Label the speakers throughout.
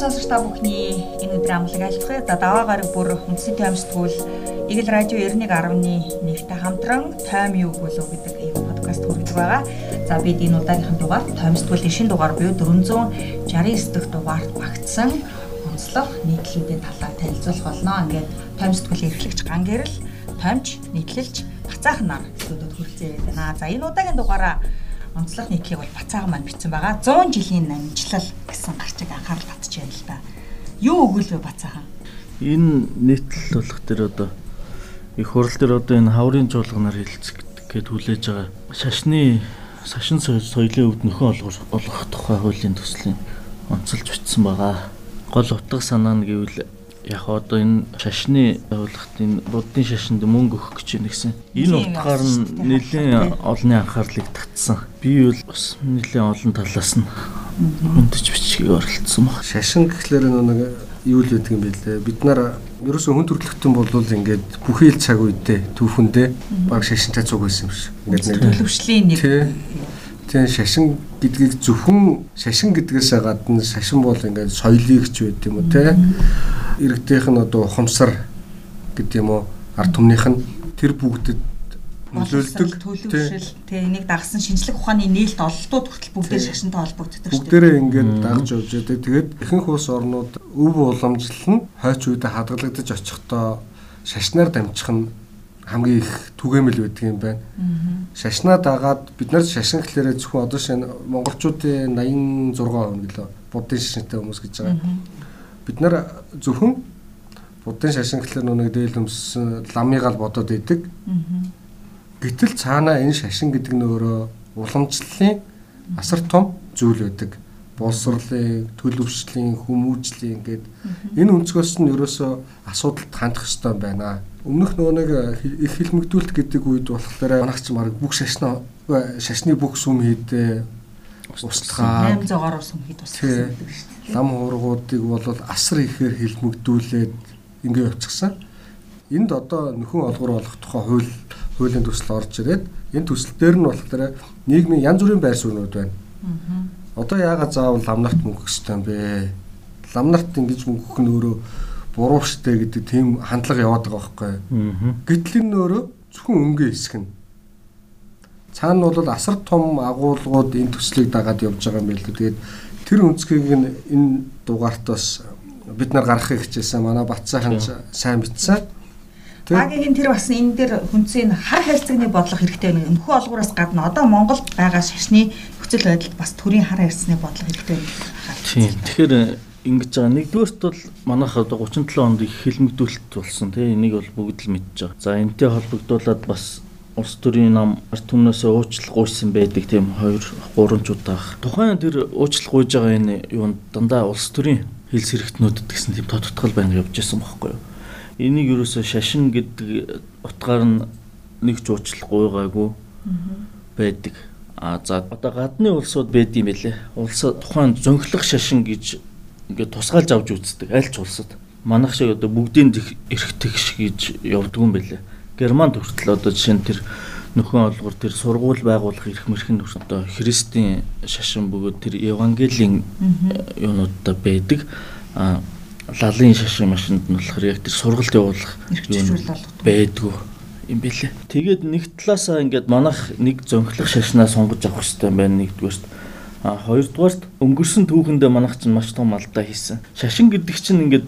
Speaker 1: сонсогч та бүхний энэ өдрийн амлаг айлтгая. За даваа гараг бүр үндсийн таймс тгүүл Игэл радио 91.1 нэгтэй хамтран тайм юу гүлөө гэдэг ийм подкаст хүргэж байгаа. За бид энэ удаагийнхын дугаар таймс тгүүлийн шинэ дугаар буюу 469 дахь дугаарт багтсан онцлог нийтлүүдийн талаар танилцуулах болно. Ингээд таймс тгүүлийн эрхлэгч ган гэрэл, томч, нийтлэлч бацаахан нар студиуд хүрэлцэн байна. За энэ удаагийн дугаараа онцлог нийтлийг бол бацаахан маань бичсэн байгаа. 100 жилийн намжлал гэсэн гарчиг анхаарал татж байна л да. Юу өгвөл вэ бацаахан?
Speaker 2: Энэ нийтлэл болох тэр одоо их хурал дээр одоо энэ хаврын жуулганаар хилцэх гэд хүлээж байгаа шашны сашин соёлын өвд нөхөн олгох тухай хуулийн төслийн онцолж бичсэн байгаа. Гол утга санаа нь гэвэл яг одоо энэ шашны байгууллагт энэ буддын шашинд мөнгө өгөх гэж байна гэсэн. Энэ утгаар нь нэлээд олонний анхаарлыг татсан. Би бол бас нэлээд олон талаас нь өндөж бичгийг оролцсон баг.
Speaker 3: Шашин гэхлээр нэг юу л байдаг юм бэ лээ. Бид нар ерөөсөө хүн төрөлхтөн болвол ингээд бүхий л цаг үедээ түүхэндээ баг шашинтай цуг байсан юм шиг.
Speaker 1: Ингээд нэг төлөвшлийн нэг
Speaker 3: Тэгээ шашин гэдгийг зөвхөн шашин гэдгээс гадна шашин бол ингээд соёлыг ч байд юм уу те иргэдийнх нь одоо ухамсар гэдэг юм уу? Ард түмнийх нь тэр бүгдэд
Speaker 1: нөлөөлдөг төлөвшил тэгээ энийг дагсан шинжлэх ухааны нээлт ололтууд хүртэл бүгдээр шашинтай холбогддог
Speaker 3: шүү дээ. Бүгдээрээ ингээд дагж явж байдаг. Тэгээд ихэнх улс орнууд өв уламжлал нь хойч үедээ хадгалагдаж очихдоо шашнаар дамжих нь хамгийн их түгээмэл байдаг юм байна. Шашнаа дагаад бид нар шашин гэхлээрээ зөвхөн одоо шинэ монголчуудын 86% гэлөө буддын шашинтай хүмүүс гэж байгаа бид нар зөвхөн буддын шашин гэхэлэр нүг дээл өмссөн ламыг л бодоод идэг. Гэтэл цаанаа энэ шашин гэдэг нь өөрөө уламжлалын асар том зүйл байдаг. Боловсролын, төлөвшлийн, хүмүүжлийн ингээд энэ өнцгөөс нь ерөөсөө асуудалд хандах ёстой байна. Өмнөх нөгөө нэг их хилмигдүүлэлт гэдэг үед болохоор манайх ч марг бүх шашнаа шашны бүх сүм хийдээ
Speaker 1: устгаа 800-аар сүм хэд устгасан гэдэг шүү дээ
Speaker 3: лам хуургуудыг бол асар ихээр хилмигдүүлээд ингэ явчихсан. Энд одоо нөхөн олгор болох тухай хууль хуулийн төсөл орж ирээд энэ төсөл дээр нь болохоор нийгмийн янз бүрийн байр суурьнууд байна. Одоо яагаад заавал лам нарт мөнгө өгөх ёстой юм бэ? Лам нарт ингэж мөнгө өгөх нь өөрөө буруу штэ гэдэг тийм хандлага яваад байгаа байхгүй. Гэтэл энэ өөрөө зөвхөн өнгө хэсэг нь. Цаана бол асар том агуулгууд энэ төслийг дагаад явж байгаа юм байл л. Тэгээд Тэр өнцгийг нь энэ дугаарт бас бид нар гаргахыг хичээсэн. Манай Батцаахан сайн бичсэн.
Speaker 1: Багийн тэр бас энэ дээр хүнцийн хар хайрцагны бодлого хэрэгтэй байна. Өнхөө олгуураас гадна одоо Монголд байгаа шашны нөхцөл байдалд бас төрийн хар хайрцагны бодлого хэрэгтэй байна.
Speaker 2: Тийм. Тэгэхээр ингэж байгаа. Нэгдүгээрт бол манайх одоо 37 онд их хилмигдүүлэлт болсон тийм энийг бол бүгд л мэдж байгаа. За энтэй холбогдуулаад бас улс төрийн нам ард түмнээс уучлал гуйсан байдаг тийм 2 3 удаа. Тухайн тэр уучлал гуйж байгаа энэ юунд дандаа улс төрийн хил сэрэгтнүүдэд гэсэн тийм тодтгол байна явж исэн байхгүй юу. Энийг ерөөсөө шашин гэдэг утгаар нь нэг ч уучлал гуйгаагүй байдаг. А за одоо гадны улсууд байд юм бэлээ. Улс тухайн зөнхлөх шашин гэж ингээд тусгаалж авч үздэг аль ч улсад. Манайх шиг одоо бүгдийн эрх тэгш гэж явдгүй юм бэлээ Германд хүртэл одоо жишээ нь тэр нөхөн олгор тэр сургууль байгуулах эрх мэрхэн одоо христийн шашин бөгөөд тэр евангелийн юунуудтай байдаг. А лалын шашин машинд нь болохоор яг тэр сургалт явуулах байдгүй юм бэлээ. Тэгээд нэг талаасаа ингээд манах нэг зөнхлөх шашнаа сонгож авах хэрэгтэй байна нэгдүгээрт. А хоёрдугаарт өнгөрсөн түүхэндээ манах чинь маш том алдаа хийсэн. Шашин гэдэг чинь ингээд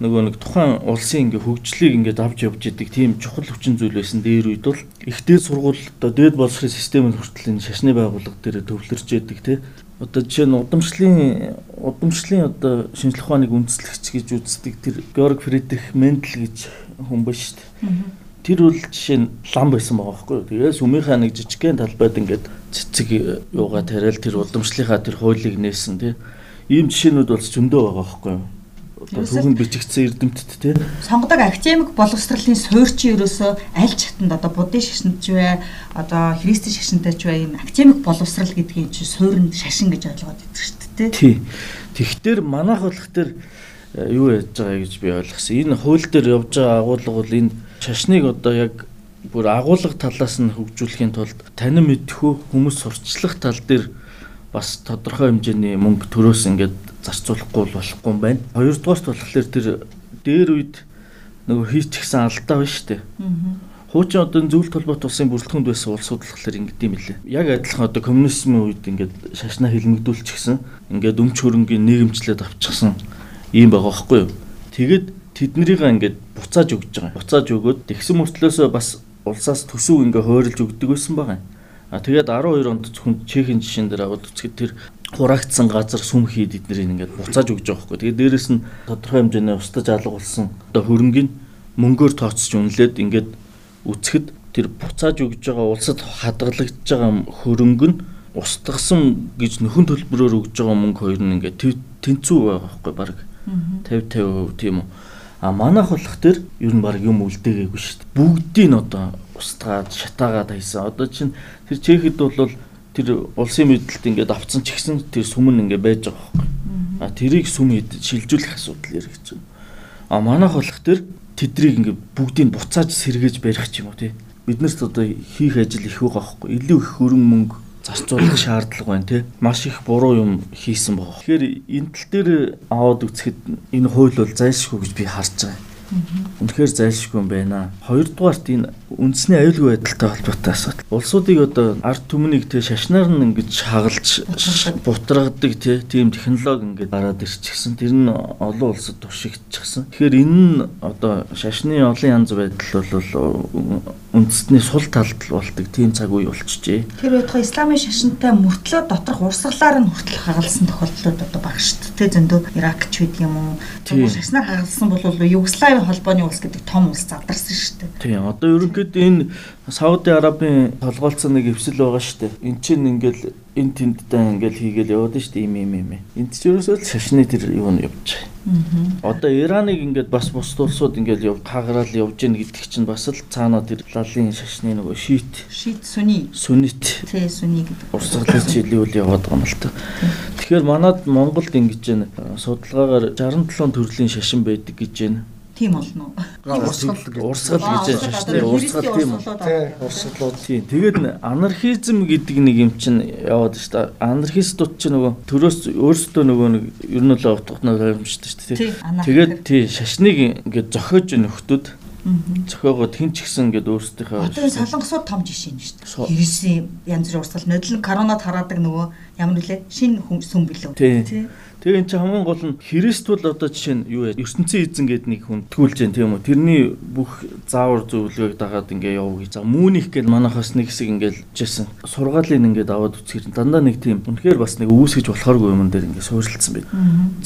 Speaker 2: нөгөө нэг тухайн улсын ингээ хөгжлийг ингээд авч явж идэг тийм чухал хүчин зүйл байсан дээр үед бол их дээд сургуульд дээд боловсролын системд хүртэл энэ шашны байгууллага дээр төвлөрч идэг тий. Одоо жишээ нь удамшлын удамшлын одоо шинжлэх ухааныг үндэслэгч гэж үздэг тэр Георг Фридрих Мендел гэж хүн ба шүү дээ. Тэр бол жишээ нь лам байсан байгаа байхгүй юу. Тэгээс өмнөхөө нэг жижигхэн талбайд ингээд цэцэг юугаа тариал тэр удамшлынхаа тэр хуулийг нээсэн тий. Ийм жишээнүүд бол зөндөө байгаа байхгүй юу түүхэнд бичигдсэн эрдэмтд те.
Speaker 1: сонгодог академик боловсролын суурьчин ерөөсөө аль чатанд одоо буддын шашинт ч вэ одоо христийн шашинтай ч вэ ийм академик боловсрал гэдгийг чи суурьнд шашин гэж ойлгоод идэг шүү дээ
Speaker 2: тий. Тэгэхтэр манайх болох төр э, юу яаж байгаа гэж би ойлгосон. Энэ хууль дээр явж байгаа агуулга бол энэ шашныг одоо яг бүр агуулга талаас нь хөгжүүлэхийн тулд танин мэдхүү хүмүүс сурчлах тал дээр бас тодорхой хэмжээний мөнгө төрөөс ингээд зарцуулахгүй бол болохгүй юм байна. Хоёрдугаарт болохоор тэр дээр үед нөгөө хийчихсэн алдаа байна шүү дээ. Хуучин одоо зөвлөлт холбоот улсын бүрэлдэхүүнд байсан улсууд болохоор ингэдэм юм лээ. Яг адилхан одоо коммунизмын үед ингээд шашнаа хилмигдүүлчихсэн. Ингээд өмч хөрөнгийн нийгэмчлээд авчихсан юм байгаа байхгүй юу? Тэгэд тэднэрийг ингээд буцааж өгж байгаа. Буцааж өгөөд тэгсэн мөртлөөсөө бас улсаас төсөв ингээ хойролж өгдөг байсан байгаа. А тэгээд 12 онд зөвхөн Чехийн жишээн дээр аваад үзэхэд тэр хураагдсан газар сүм хийд эднэрийг ингээд буцааж өгж байгаа хгүй. Тэгээд дээрэс нь тодорхой хэмжээний устдаж алга болсон одоо хөрөнгөний мөнгөөр тооцож үнэлээд ингээд үцхэд тэр буцааж өгж байгаа улсад хадгалагдж байгаа хөрөнгө нь устгасан гэж нөхөн төлбөрөөр өгж байгаа мөнгө хоёр нь ингээд тэнцүү байгаа байхгүй баг 50 50% тийм үү а манайх болох тэр ер нь баг юм үлдээгээгүй шүү дээ бүгдийг нь одоо устгаад шатаагаад хайсан. Одоо чинь тэр Чехэд бол тэр улсын мэдлэлт ингээд авцсан ч гэсэн тэр сүмэн ингээд байж байгаа байхгүй. А тэрийг сүм шилжүүлэх асуудал яригч байна. А манайх болох тэр тэдрийг ингээд бүгдийг буцааж сэргээж барих ч юм уу тий. Биднэрт одоо хийх ажил их байгаа байхгүй. Илүү их хөрөн мөнгө зарцуулах шаардлага байна тий. Маш их буруу юм хийсэн байгаа. Тэгэхээр энэ тал дээр аваад үзэхэд энэ хууль бол зайлшгүй гэж би харж байгаа. Үнэхээр зайлшгүй юм байна. Хоёрдугаарт энэ үндэсний аюулгүй байдалтай холбоотой асуудал. Улсуудыг одоо ард түмнийг тэг шашнаар нь ингэж хагалж бутрагадаг тийм технологи ингээд гараад ирчихсэн. Тэр нь олон улсад тушигдчихсан. Тэгэхээр энэ нь одоо шашны олон янз байдал бол үндэсний сул талд болдог тийм цаг үе болчихжээ.
Speaker 1: Тэр байтугай исламын шашинтай мөртлөө доторх урсгалаар нь хүртэл хагалсан тохиолдлууд одоо баг шүү дээ. Зөндөө Иракч байдаг юм уу? Шашнаар хагалсан бол Югослави Арабын холбооны улс гэдэг том улс задарсан шүү дээ.
Speaker 2: Тийм. Одоо ерөнхийдөө энэ Сауди Арабын толгойлцсон нэг эвсэл байгаа шүү дээ. Эн чинь ингээл эн тэндтэй ингээл хийгээл яваад шүү дээ. Им им им. Энд ч ерөөсөө шашны тэр юу нь явж байгаа. Одоо Ираныг ингээд бас бус улсууд ингээд яв хаагараал явж гин гэдэг чинь бас л цаанаа тэр лалын шашны нөгөө шиит.
Speaker 1: Шиит сүни.
Speaker 2: Сүнит.
Speaker 1: Тий сүни гэдэг.
Speaker 2: Урсгалын чиглэлүүл яваад байгаа юм л та. Тэгэхээр манад Монголд ингэж байна. Судалгаагаар 67 төрлийн шашин байдаг гэж байна
Speaker 1: тийм болно уу?
Speaker 3: Урсгал
Speaker 2: урсгал гэж шашны урсгал тийм үү? Урсгалууд тийм. Тэгээд анархизм гэдэг нэг юм чинь яваад шүү дээ. Анархистууд чинь нөгөө төрөөс өөрсдөө нөгөө нэг ер нь л утгатнаа ойлгомжтой шүү дээ. Тэгээд тий шашныг ингээд зохиож нөхдөд зохиогоод хин ч гисэн ингээд өөрсдийнхөө
Speaker 1: Одоо солонгосууд том жишээ нь шүү дээ. Хэрэгсэн янз бүрийн урсгал нодлон коронад хараадаг нөгөө ямар нүлээ шинэ сүм билүү.
Speaker 2: Тий. Тэгээ эн чинь хамгийн гол нь Христ бол одоо жишээ нь юу вэ? ертөнцийн эзэн гэдэг нэг хүн тгүүлж जैन тийм үү? Тэрний бүх заавар зөвлөгөөг дагаад ингээ явуу гэж. За мүүних гээд манахаас нэг хэсэг ингээл жисэн. Сургаалыг ингээд аваад үцгэр дандаа нэг тийм үнэхээр бас нэг үүсгэж болохооргүй юм дээр ингээ суурилсан байд.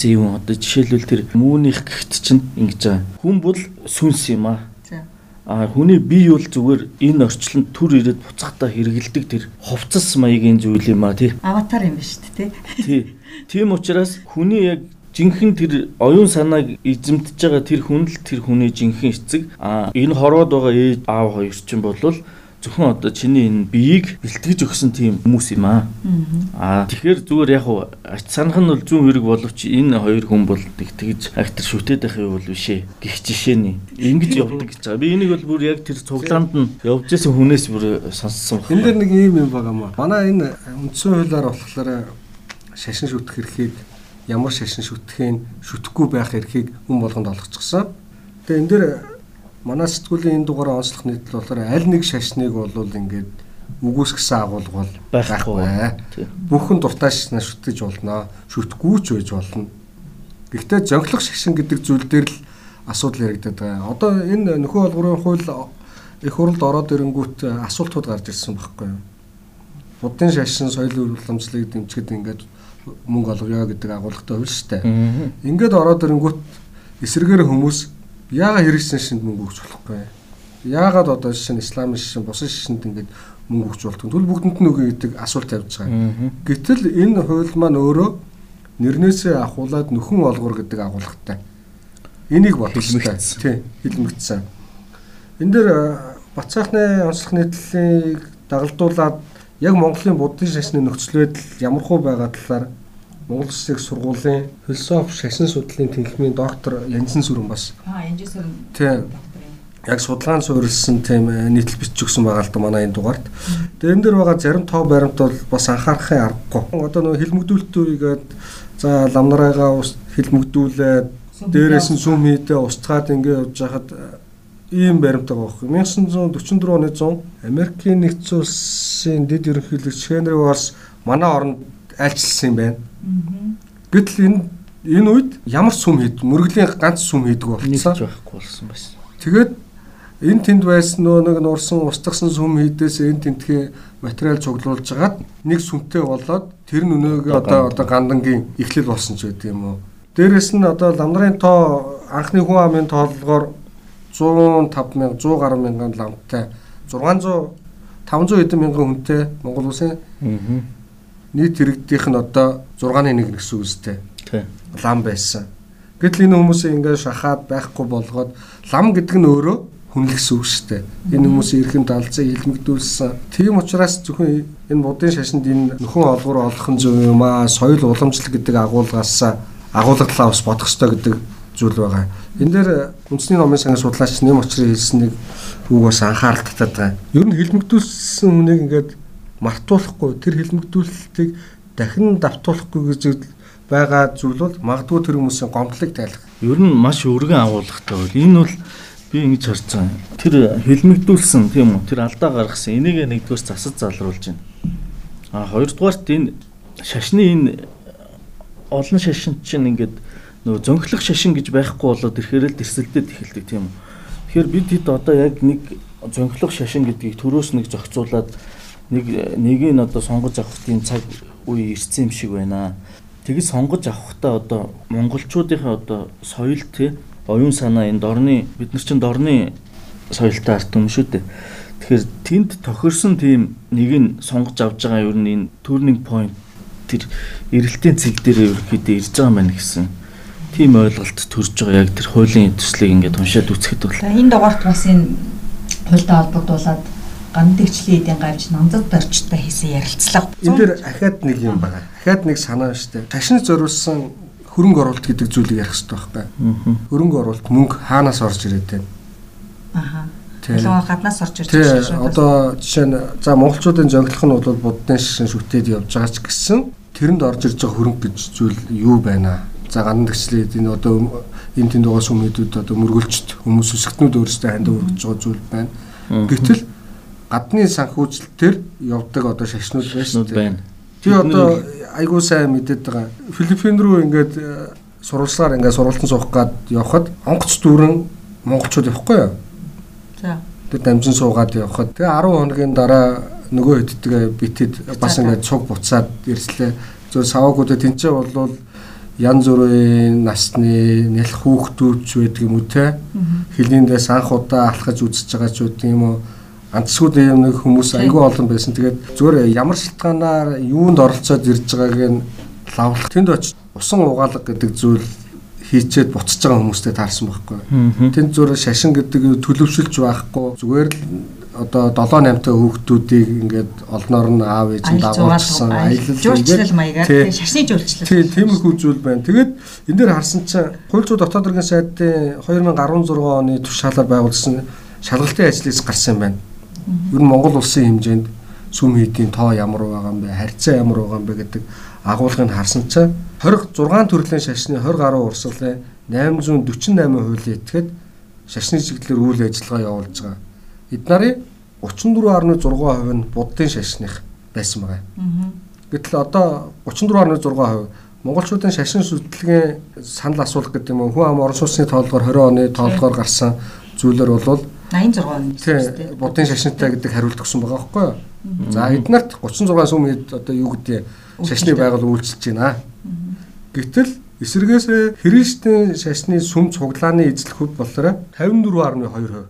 Speaker 2: Зэвэн одоо жишээлбэл тэр мүүних гэхт чинь ингэж байгаа. Хүн бол сүнс юм аа А хүний бие бол зүгээр энэ орчлонд төр ирээд буцахтаа хэрэгэлдэг тэр хувцас маягийн зүйл юм а тий.
Speaker 1: Аватар юм ба шүү дээ
Speaker 2: тий. Тийм учраас хүний яг жинхэнэ тэр оюун санааг эзэмдэж байгаа тэр хүн л тэр хүний жинхэнэ эцэг а энэ хорвоод байгаа ээж аав хоёр чинь болвол зөвхөн одоо чиний энэ биеийг бэлтгэж өгсөн тийм хүмүүс юм аа. Аа тэгэхээр зүгээр яг уу ач санах нь бол зүүн хэрэг боловч энэ хоёр хүн бол тэгж актер шүтээд байх юм бол биш ээ. Гэх жишээний ингэж явдаг гэж байгаа. Би энийг бол бүр яг тэр цуглаанд нь явж исэн хүнээс бүр сонссон
Speaker 3: байна. Энд дээр нэг ийм юм байгаа маа. Манай энэ үндсэн хуулиар болохоор шашин шүтэх эрхийг ямар шашин шүтгэхийн шүтгэхгүй байх эрхийг хүн болгонд олгочихсон. Тэгээ энэ дээр манай сэтгүүлийн энэ дугаараа онцлох нийтлэл болохоор аль нэг шашныг бол ингээд үгүйсгсэн агуулга бол байхгүй. Бүхэн дуртай шашнаа шүтгэж болно. Шүтгэхгүй ч байж болно. Гэхдээ зөнхлөх шашин гэдэг зүйл дээр л асуудал яригдаад байгаа. Одоо энэ нөхөн олгорын хууль их хурлд ороод ирэнгүүт асуултууд гарч ирсэн байхгүй юу? Буддын шашин соёлын уламжлалыг дэмжихэд ингээд мөнгө олгоё гэдэг агуулгатай хувь шүү дээ. Ингээд ороод ирэнгүүт эсрэгээр хүмүүс яагаад хэрэгсэн шинд мөнгө өгч болохгүй яагаад одоо шин исламын шин бусад шинд ингээд мөнгө өгч болтго тэгвэл бүгдэнд нь өгье гэдэг асуулт тавьж байгаа. Гэтэл энэ хууль маань өөрөө нэрнээсээ ахуулаад нөхөн олгор гэдэг агуулгатай. Энийг бодлоо. Тийм, хэлмэгдсэн. Энд дээр Бацаахны онцлог нийтлэлийг дагалдуулаад яг Монголын буддын шашны нөхцөл байдал ямархуу байгаа талаар Монгол Улсын сургуулийн философи шашин судлалын тэнхимийн доктор Янжин сүрэн бас
Speaker 1: аа Янжин сүрэн
Speaker 3: тийм яг судалгаанд суурилсан тийм э, нийтлэл бичиж өгсөн байгаа л да манай энэ дугаард. Тэгээ энэ дэр байгаа зарим тоо баримт бол бас анхаарахын аргагүй. Одоо нөгөө хилмигдүүлэлтүүгээд За ламнараагаа ус хилмэгдүүлээд дээрээс нь сүм хийдэ устгаад ингээ явж хахад ийм баримтаа байхгүй. 1944 оны 100 Америкийн нэгдсэн улсын дэд ерөнхийлөгч Хенри Варс манай оронд айлчилсан юм байна. Гэтэл энэ энэ үед ямар сүм хэд мөргөлийн ганц сүм хийдэг болсон.
Speaker 2: байхгүй болсон байсан.
Speaker 3: Тэгээд энэ тэнд байсан нөө нэг нурсан устгасан сүм хийдээс энэ тентхийн материал цуглуулж хагаад нэг сүмтэй болоод тэр нь өнөөгөө одоо одоо гандангийн эхлэл болсон ч гэдэг юм уу. Дээрэс нь одоо ламдрын тоо анхны хүн амын тооллогоор 105 мянга 100 гаруй мянган ламтай 600 500 хэдэн мянган хүнтэй Монгол улсын нийт иргэдийнх нь одоо 6-ны 1 гэсэн үстэй лам байсан. Гэтэл энэ хүмүүсийг ингээд шахаад байхгүй болгоод лам гэдэг нь өөрөө шүү дээ. Энэ хүмүүсийн эрхэм далзыг илмэгдүүлсэн. Тийм учраас зөвхөн энэ будын шашинд энэ нөхөн олгор олох нь зөв юм аа. Соёл уламжлал гэдэг агуулгаас агуулгадлаа бас бодох ёстой гэдэг зүйл байгаа. Энэ дээр үндэсний номын сангийн судлаач нэм очрын хэлсэн нэг үг бас анхаарал татаад байгаа. Ер нь хилмигдүүлсэн хүнийг ингээд мартуулахгүй тэр хилмигдүүлэлтийг дахин давтуулахгүй гэж байгаа зүйл бол магадгүй тэр хүмүүсийн гомдлыг тайлах.
Speaker 2: Ер нь маш өргөн агуулгатай бол энэ бол би ингэж харсан. Тэр хилмигдүүлсэн тийм үү? Тэр алдаа гаргасан. Энийг нэгдүгээр засаж залруулж байна. А хоёрдугаарт энэ шашны энэ олон шашин чинь ингээд нөгөө зөнхлөх шашин гэж байхгүй болоод ирэхээр л дэрсэлдээд эхэлдэг тийм үү. Тэгэхээр бид хэд одоо яг нэг зөнхлөх шашин гэдгийг төрөөс нэг зохицуулаад нэг нэгийг нь одоо сонгож авах тийм цаг үе ирсэн юм шиг байна. Тэгэж сонгож авахдаа одоо монголчуудынхаа одоо соёл тий оюун санаа энэ дорны бид нар чинь дорны соёлтой арт юм шүү дээ. Тэгэхээр тэнд тохирсон тийм нэг нь сонгож авж байгаа юу энэ turning point тэр эрэлтийн цэг дээр ерөөхдөө ирж байгаа юм байна гэсэн тийм ойлголт төрж байгаа яг тэр хуулийн төслийг ингээд уншаад үзэхэд бол
Speaker 1: энэ дугаарт бас энэ хуультай холбогдуулаад гандэгчлийн эдийн гавж намзад барьчтай хийсэн ярилцлага.
Speaker 3: Энэ дэр ахаад нэг юм байна. Ахаад нэг санаа штэ. Ташны зориулсан хөрөнгө оруулалт гэдэг зүйлийг ярих хэрэгтэй байхгүй. Хөрөнгө оруулалт мөнгө хаанаас орж ирээд байна?
Speaker 1: Аха. Ялангуяа гаднаас орж ирж байгаа
Speaker 3: шүү. Одоо жишээ нь за монголчуудын зөнгөлөх нь бол буддын шишин шүтээд явж байгаа ч гэсэн тэрэнд орж ирж байгаа хөрөнгө гэж зүйл юу байна? За гандан тгчлээд энэ одоо энэ тэнд байгаа сүмнүүдүүд одоо мөргөлчт хүмүүс өсгтнүүд өөрсдөө ханд өргөж байгаа зүйл байна. Гэвтэл гадны санхүүжилтээр явдаг одоо шашнууд байна. Тий одоо айгуу сайн мэдээд байгаа. Филиппин руу ингээд э, сурвалжлаар ингээд сургалтын суух гад явхад онгоц дүүрэн монголчууд явахгүй юу? За. Тэр дамжин суугаад явхад тэгээ 10 хоногийн дараа нөгөө хэдтэйгээ битэд бас ингээд цуг буцаад ирслээ. Зөв саваагуудад тэнцээ болвол янз бүрийн насны нэлх хүүхдүүд ч байдаг юм уу те? Хилэндээс анх удаа алхаж үзэж байгаа ч байдаг юм уу? Антсгууд юм нэг хүмүүс айгүй олон байсан. Тэгээд зүгээр ямар шалтгаанаар юунд оролцоод ирж байгааг нь лавлах. Тэнд очиж усан угаалга гэдэг зүйл хийчээд буцаж байгаа хүмүүстэй таарсан байхгүй. Тэнд зүгээр шашин гэдэг төлөвшөлж байхгүй зүгээр л одоо 7 8 та хүүхдүүдийг ингээд олноор нь аав ээж нь дагуулсан
Speaker 1: аялал жуулчлал маягаар шашны жуулчлал.
Speaker 3: Тийм тийм их үзүүл байна. Тэгээд энэ дээр харсан чинь хууль зүйн дотоод иргэн сайдын 2016 оны тушаалаар байгуулсан шалгалтын ажлаас гарсан юм байна. Ер нь Монгол улсын хэмжээнд сүм хийдийн тоо ямар байгаа юм бэ, харьцаа ямар байгаа юм бэ гэдэг агуулгыг харсан чинь 26 төрлийн шашны 20 гаруй урсгалын 848 хуулийн этгээд шашны чиглэлээр үйл ажиллагаа явуулж байгаа. Эд нарын 34.6% нь буддын шашных байсан байгаа. Гэтэл одоо 34.6% монголчуудын шашин сүтлэгийн санал асуулах гэдэг юм хүн ам орон сууцны тоолгоор 20 оны тоолгоор гарсан зүйлэр бол
Speaker 1: 86
Speaker 3: тийм буддын шашинтай гэдэг хариулт өгсөн байгаа байхгүй юу? За эднэрт 36 сүм хэд одоо юу гэдэг шашны байгуул үйлчилж байна. Гэтэл Эсвэргээс Христийн шашны сүм цуглааны эзлэхүүд болохоор 54.2%.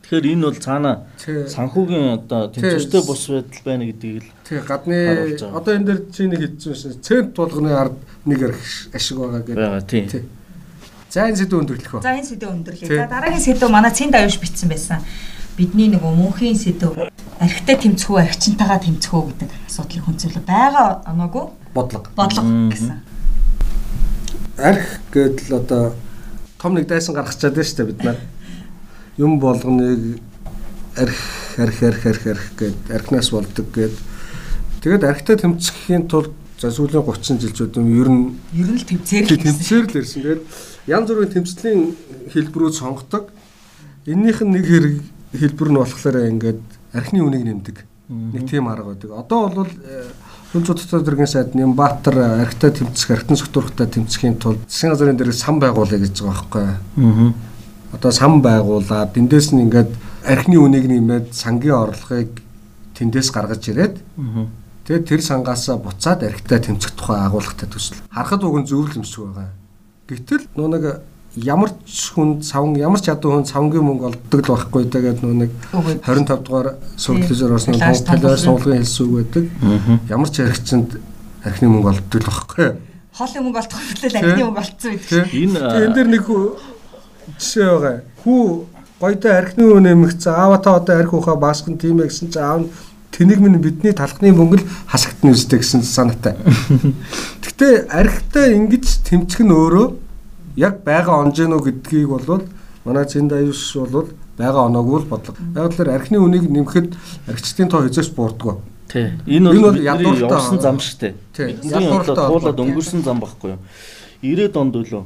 Speaker 2: Тэгэхээр энэ бол цаана санхүүгийн одоо тэнцвэртэй бус байдал байна гэдгийг л
Speaker 3: тий гадны одоо энэ дэр чи нэг хэлсэн цент тулганы ард нэг ашиг байгаа гэдэг.
Speaker 2: Бага тий.
Speaker 3: За энэ сэдв өндөрлөх үү?
Speaker 1: За энэ сэдв өндөрлөе. За дараагийн сэдв манай цэнд аюуш бичсэн байсан. Бидний нэг мөнхийн сэдв архитай тэмцэхүү архичинтайгаа тэмцэхүү гэдэг асуудлыг хүнцэлээ байгаа оноогүй
Speaker 3: бодлого.
Speaker 1: Бодлого гэсэн
Speaker 3: арх гэдэл одоо том нэг дайсан гаргачаад байна шүү дээ бид нар. Юм болгоныг арх арх арх арх арх гэд архнаас болдог гэд. Тэгээд архтай тэмцэхийн тулд За сүүлийн 30 жилчүүд юм ер нь
Speaker 1: Ер нь л төвцээр л
Speaker 3: тэмцээр л ирсэн. Тэгээд янз бүрийн тэмцлийн хэлбэрүүд сонгодог. Эннийх нь нэг хэрэг хэлбэр нь болохоор ингээд архины үнийг нэмдэг. Нэг тийм арга байдаг. Одоо бол Хүн цуцтай дэргийн сайд Нямбатар архитаа тэмцэх, архитан согтурхтаа тэмцэхийн тулд засгийн газрын дээрээ сан байгуулъя гэж байгаа байхгүй. Аа. Одоо сан байгуулаад эндээс нь ингээд архины үнийг нэмээд сангийн орлогыг тэндээс гаргаж ирээд тэгээд тэр сангаас буцаад архитаа тэмцэх тухай агуулгатай төсөл. Харахад уг нь зөв л юмшиг байгаа. Гэвтэл нөө нэг ямар ч хүн савн ямар ч ядуу хүн савнгийн мөнгө олддог л байхгүй тэгээд нөө нэг 25 дугаар сургалтын орсон талаар суулгын хэлсүүг байдаг. Ямар ч архичинд архины мөнгө олддог л байхгүй.
Speaker 1: Хоолын мөнгө олдох хөтлөл архины мөнгө олдсон байдаг.
Speaker 2: Энэ
Speaker 3: энэ дэр нэг жишээ байгаа. Хүү гойдоо архины үн нэмэгцэн аава та одоо архи ухаа баасган тийм ээ гэсэн чинь аав нь тэнэг минь бидний талхны мөнгө л хасагдана үстэй гэсэн санаатай. Гэтэ архитай ингэж тэмцэх нь өөрөө яг байгаа онж гэнэ үү гэдгийг бол манай зэнд аюуш бол байгаа оноогүй л бодлого. Яг л архины үнийг нэмэхэд архичдын тоо хязгаарч буурдаг.
Speaker 2: Тий. Энэ бол явсан зам шүү дээ. Бидний одоо туулаад өнгөрсөн зам байхгүй юу? 90-ад онд үлээ.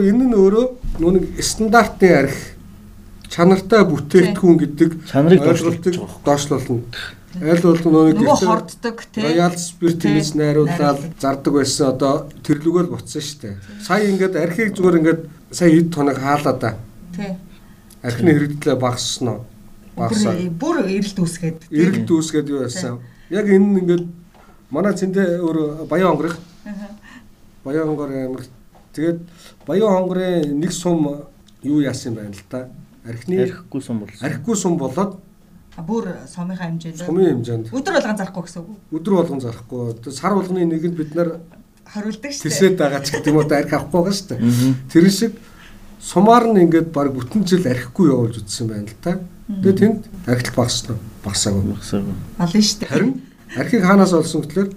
Speaker 3: Энэ нь өөрөө нүг стандартын арх чанартай бүтээгдэхүүн гэдэг
Speaker 2: чанарыг доошлуулж
Speaker 3: доошлуулна. Аль бол нөгөө
Speaker 1: нөгөө хорддог тий.
Speaker 3: Роял спирт гэж найруулаад зардаг байсан одоо тэрлүгэл буцсан шүү дээ. Сая ингээд архийг зүгээр ингээд сая ид тоног хаалаа да.
Speaker 1: Тий.
Speaker 3: Архины хэрэгтлээ багассан уу?
Speaker 1: Багасаа. Бүр эрэлт үүсгээд.
Speaker 3: Эрэлт үүсгээд юу байсан? Яг энэ нь ингээд манай цэндээ өөр баян онгорх. Баян онгор амир. Тэгээд баян онгорын нэг сум юу яасан юм байна л да. Архины
Speaker 2: архихгүй сум болсон.
Speaker 3: Архихгүй сум болоод
Speaker 1: бүр сумынхаа хэмжээнд
Speaker 3: сумын хэмжээнд
Speaker 1: өдөр болгон зарахгүй гэсэн үг.
Speaker 3: Өдөр болгон зарахгүй. Сар болгоны нэгэнд бид нар
Speaker 1: хариулдаг шүү дээ.
Speaker 3: Тэсээд байгаа ч гэдэг юм уу арх авахгүй байгаа шүү дээ. Тэр шиг сумаар нь ингээд баг бүтэн жил архихгүй явуулж үтсэн байна л та. Тэгээ тэнд архил багасна. Багасаагүй.
Speaker 2: Багасаагүй.
Speaker 1: Олон шүү дээ.
Speaker 3: Харин архийг хаанаас олсон гэхээр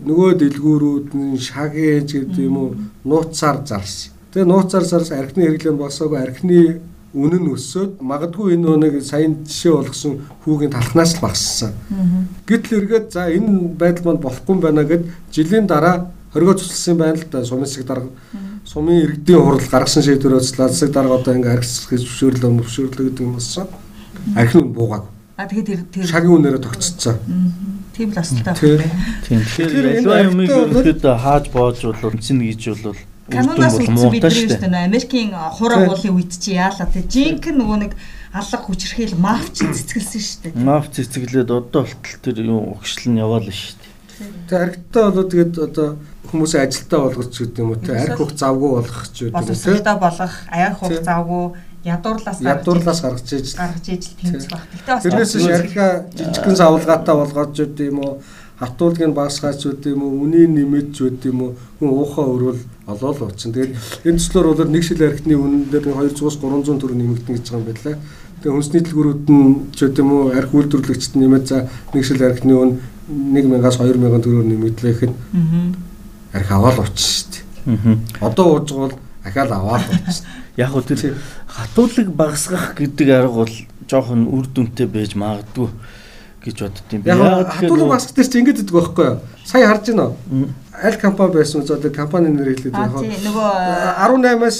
Speaker 3: нөгөө дэлгүүрүүд нь шагийн ч гэдэг юм уу нууцаар зарсан. Тэгээ нууцаар зарсан архины хэрэглэн багасаагүй архины үнэн өсөөд магадгүй энэ нэг саяын жишээ болгосон хүүгийн талхнаас л багассан. Гэтэл эргээд за энэ байдал манд болохгүй юм байна гэд жилийн дараа хоригоо цуцлсан байна л да сумын шиг дарга сумын иргэдийн хурал гаргасан шийдвэр өцлөө засаг дарга одоо ингээ гэж зөвшөөрлөө мөвшөөрлөө гэдэг юм болсон. Архин буугааг.
Speaker 1: А тэгээд тэр
Speaker 3: шагийн үнээрээ тогтцсон.
Speaker 1: Тийм л асуултаа байна.
Speaker 2: Тийм. Тэгэхээр ялва юмыг ерөнхийдөө хааж боож бол үнцэн гэж бол
Speaker 1: Канадаас үлдсэн бид нар шүү дээ Америкийн хураа уулын үед чи яалаа те жинхэнэ нөгөө нэг алга хүчрхийл мафч цэцгэлсэн шүү дээ.
Speaker 2: Маф цэцгэлээд одоо болтол тэр юу өгшил нь яваал шүү дээ.
Speaker 3: Тэгээ архитаа болоо тэгээд одоо хүмүүсээ ажилтаа болгоч гэдэг юм уу те арх хух завгүй болгох ч гэдэг
Speaker 1: юм те. Боловсролтой болгох, аяар хух завгүй ядуурлаас
Speaker 3: ядуурлаас гаргаж иж
Speaker 1: гаргаж иж тэмцэх баг. Гэтэ бас
Speaker 3: тэрнээс архиа жижигхэн савлгаатай болгоод ч гэдэг юм уу хатуулгыг багасгаач гэдэг юм уу үнийг нэмэж гэдэг юм уу хүн уухаа өрвөл олоол уучсан. Тэгээд энэ төслөөр бол нэг шил архитны үнэн дээр 200-аас 300 төгрөг нэмэгдэн гэж байгаа юм байна. Тэгээд хүнсний дэлгүүрүүд нь ч гэдэг юм уу архи үйлдвэрлэгчд нэмээд за нэг шил архитны үн 1000-аас 2000 төгрөөр нэмэгдлээ гэхэд архи аваад уучсан шүү дээ. Одоо ууж бол ахаал аваад уучсан.
Speaker 2: Яг хөө тэр хатуулаг багасгах гэдэг арга бол жоохон үр дүнтэй байж магадгүй гэж боддtiin.
Speaker 3: Яг хатуулаг багасгах дээр чи ингэж гэдэг байхгүй юу? Сая харж байна уу? Аль компани байсан вэ? Одоо компани нэр хэлээд
Speaker 1: яг нөгөө
Speaker 3: 18-аас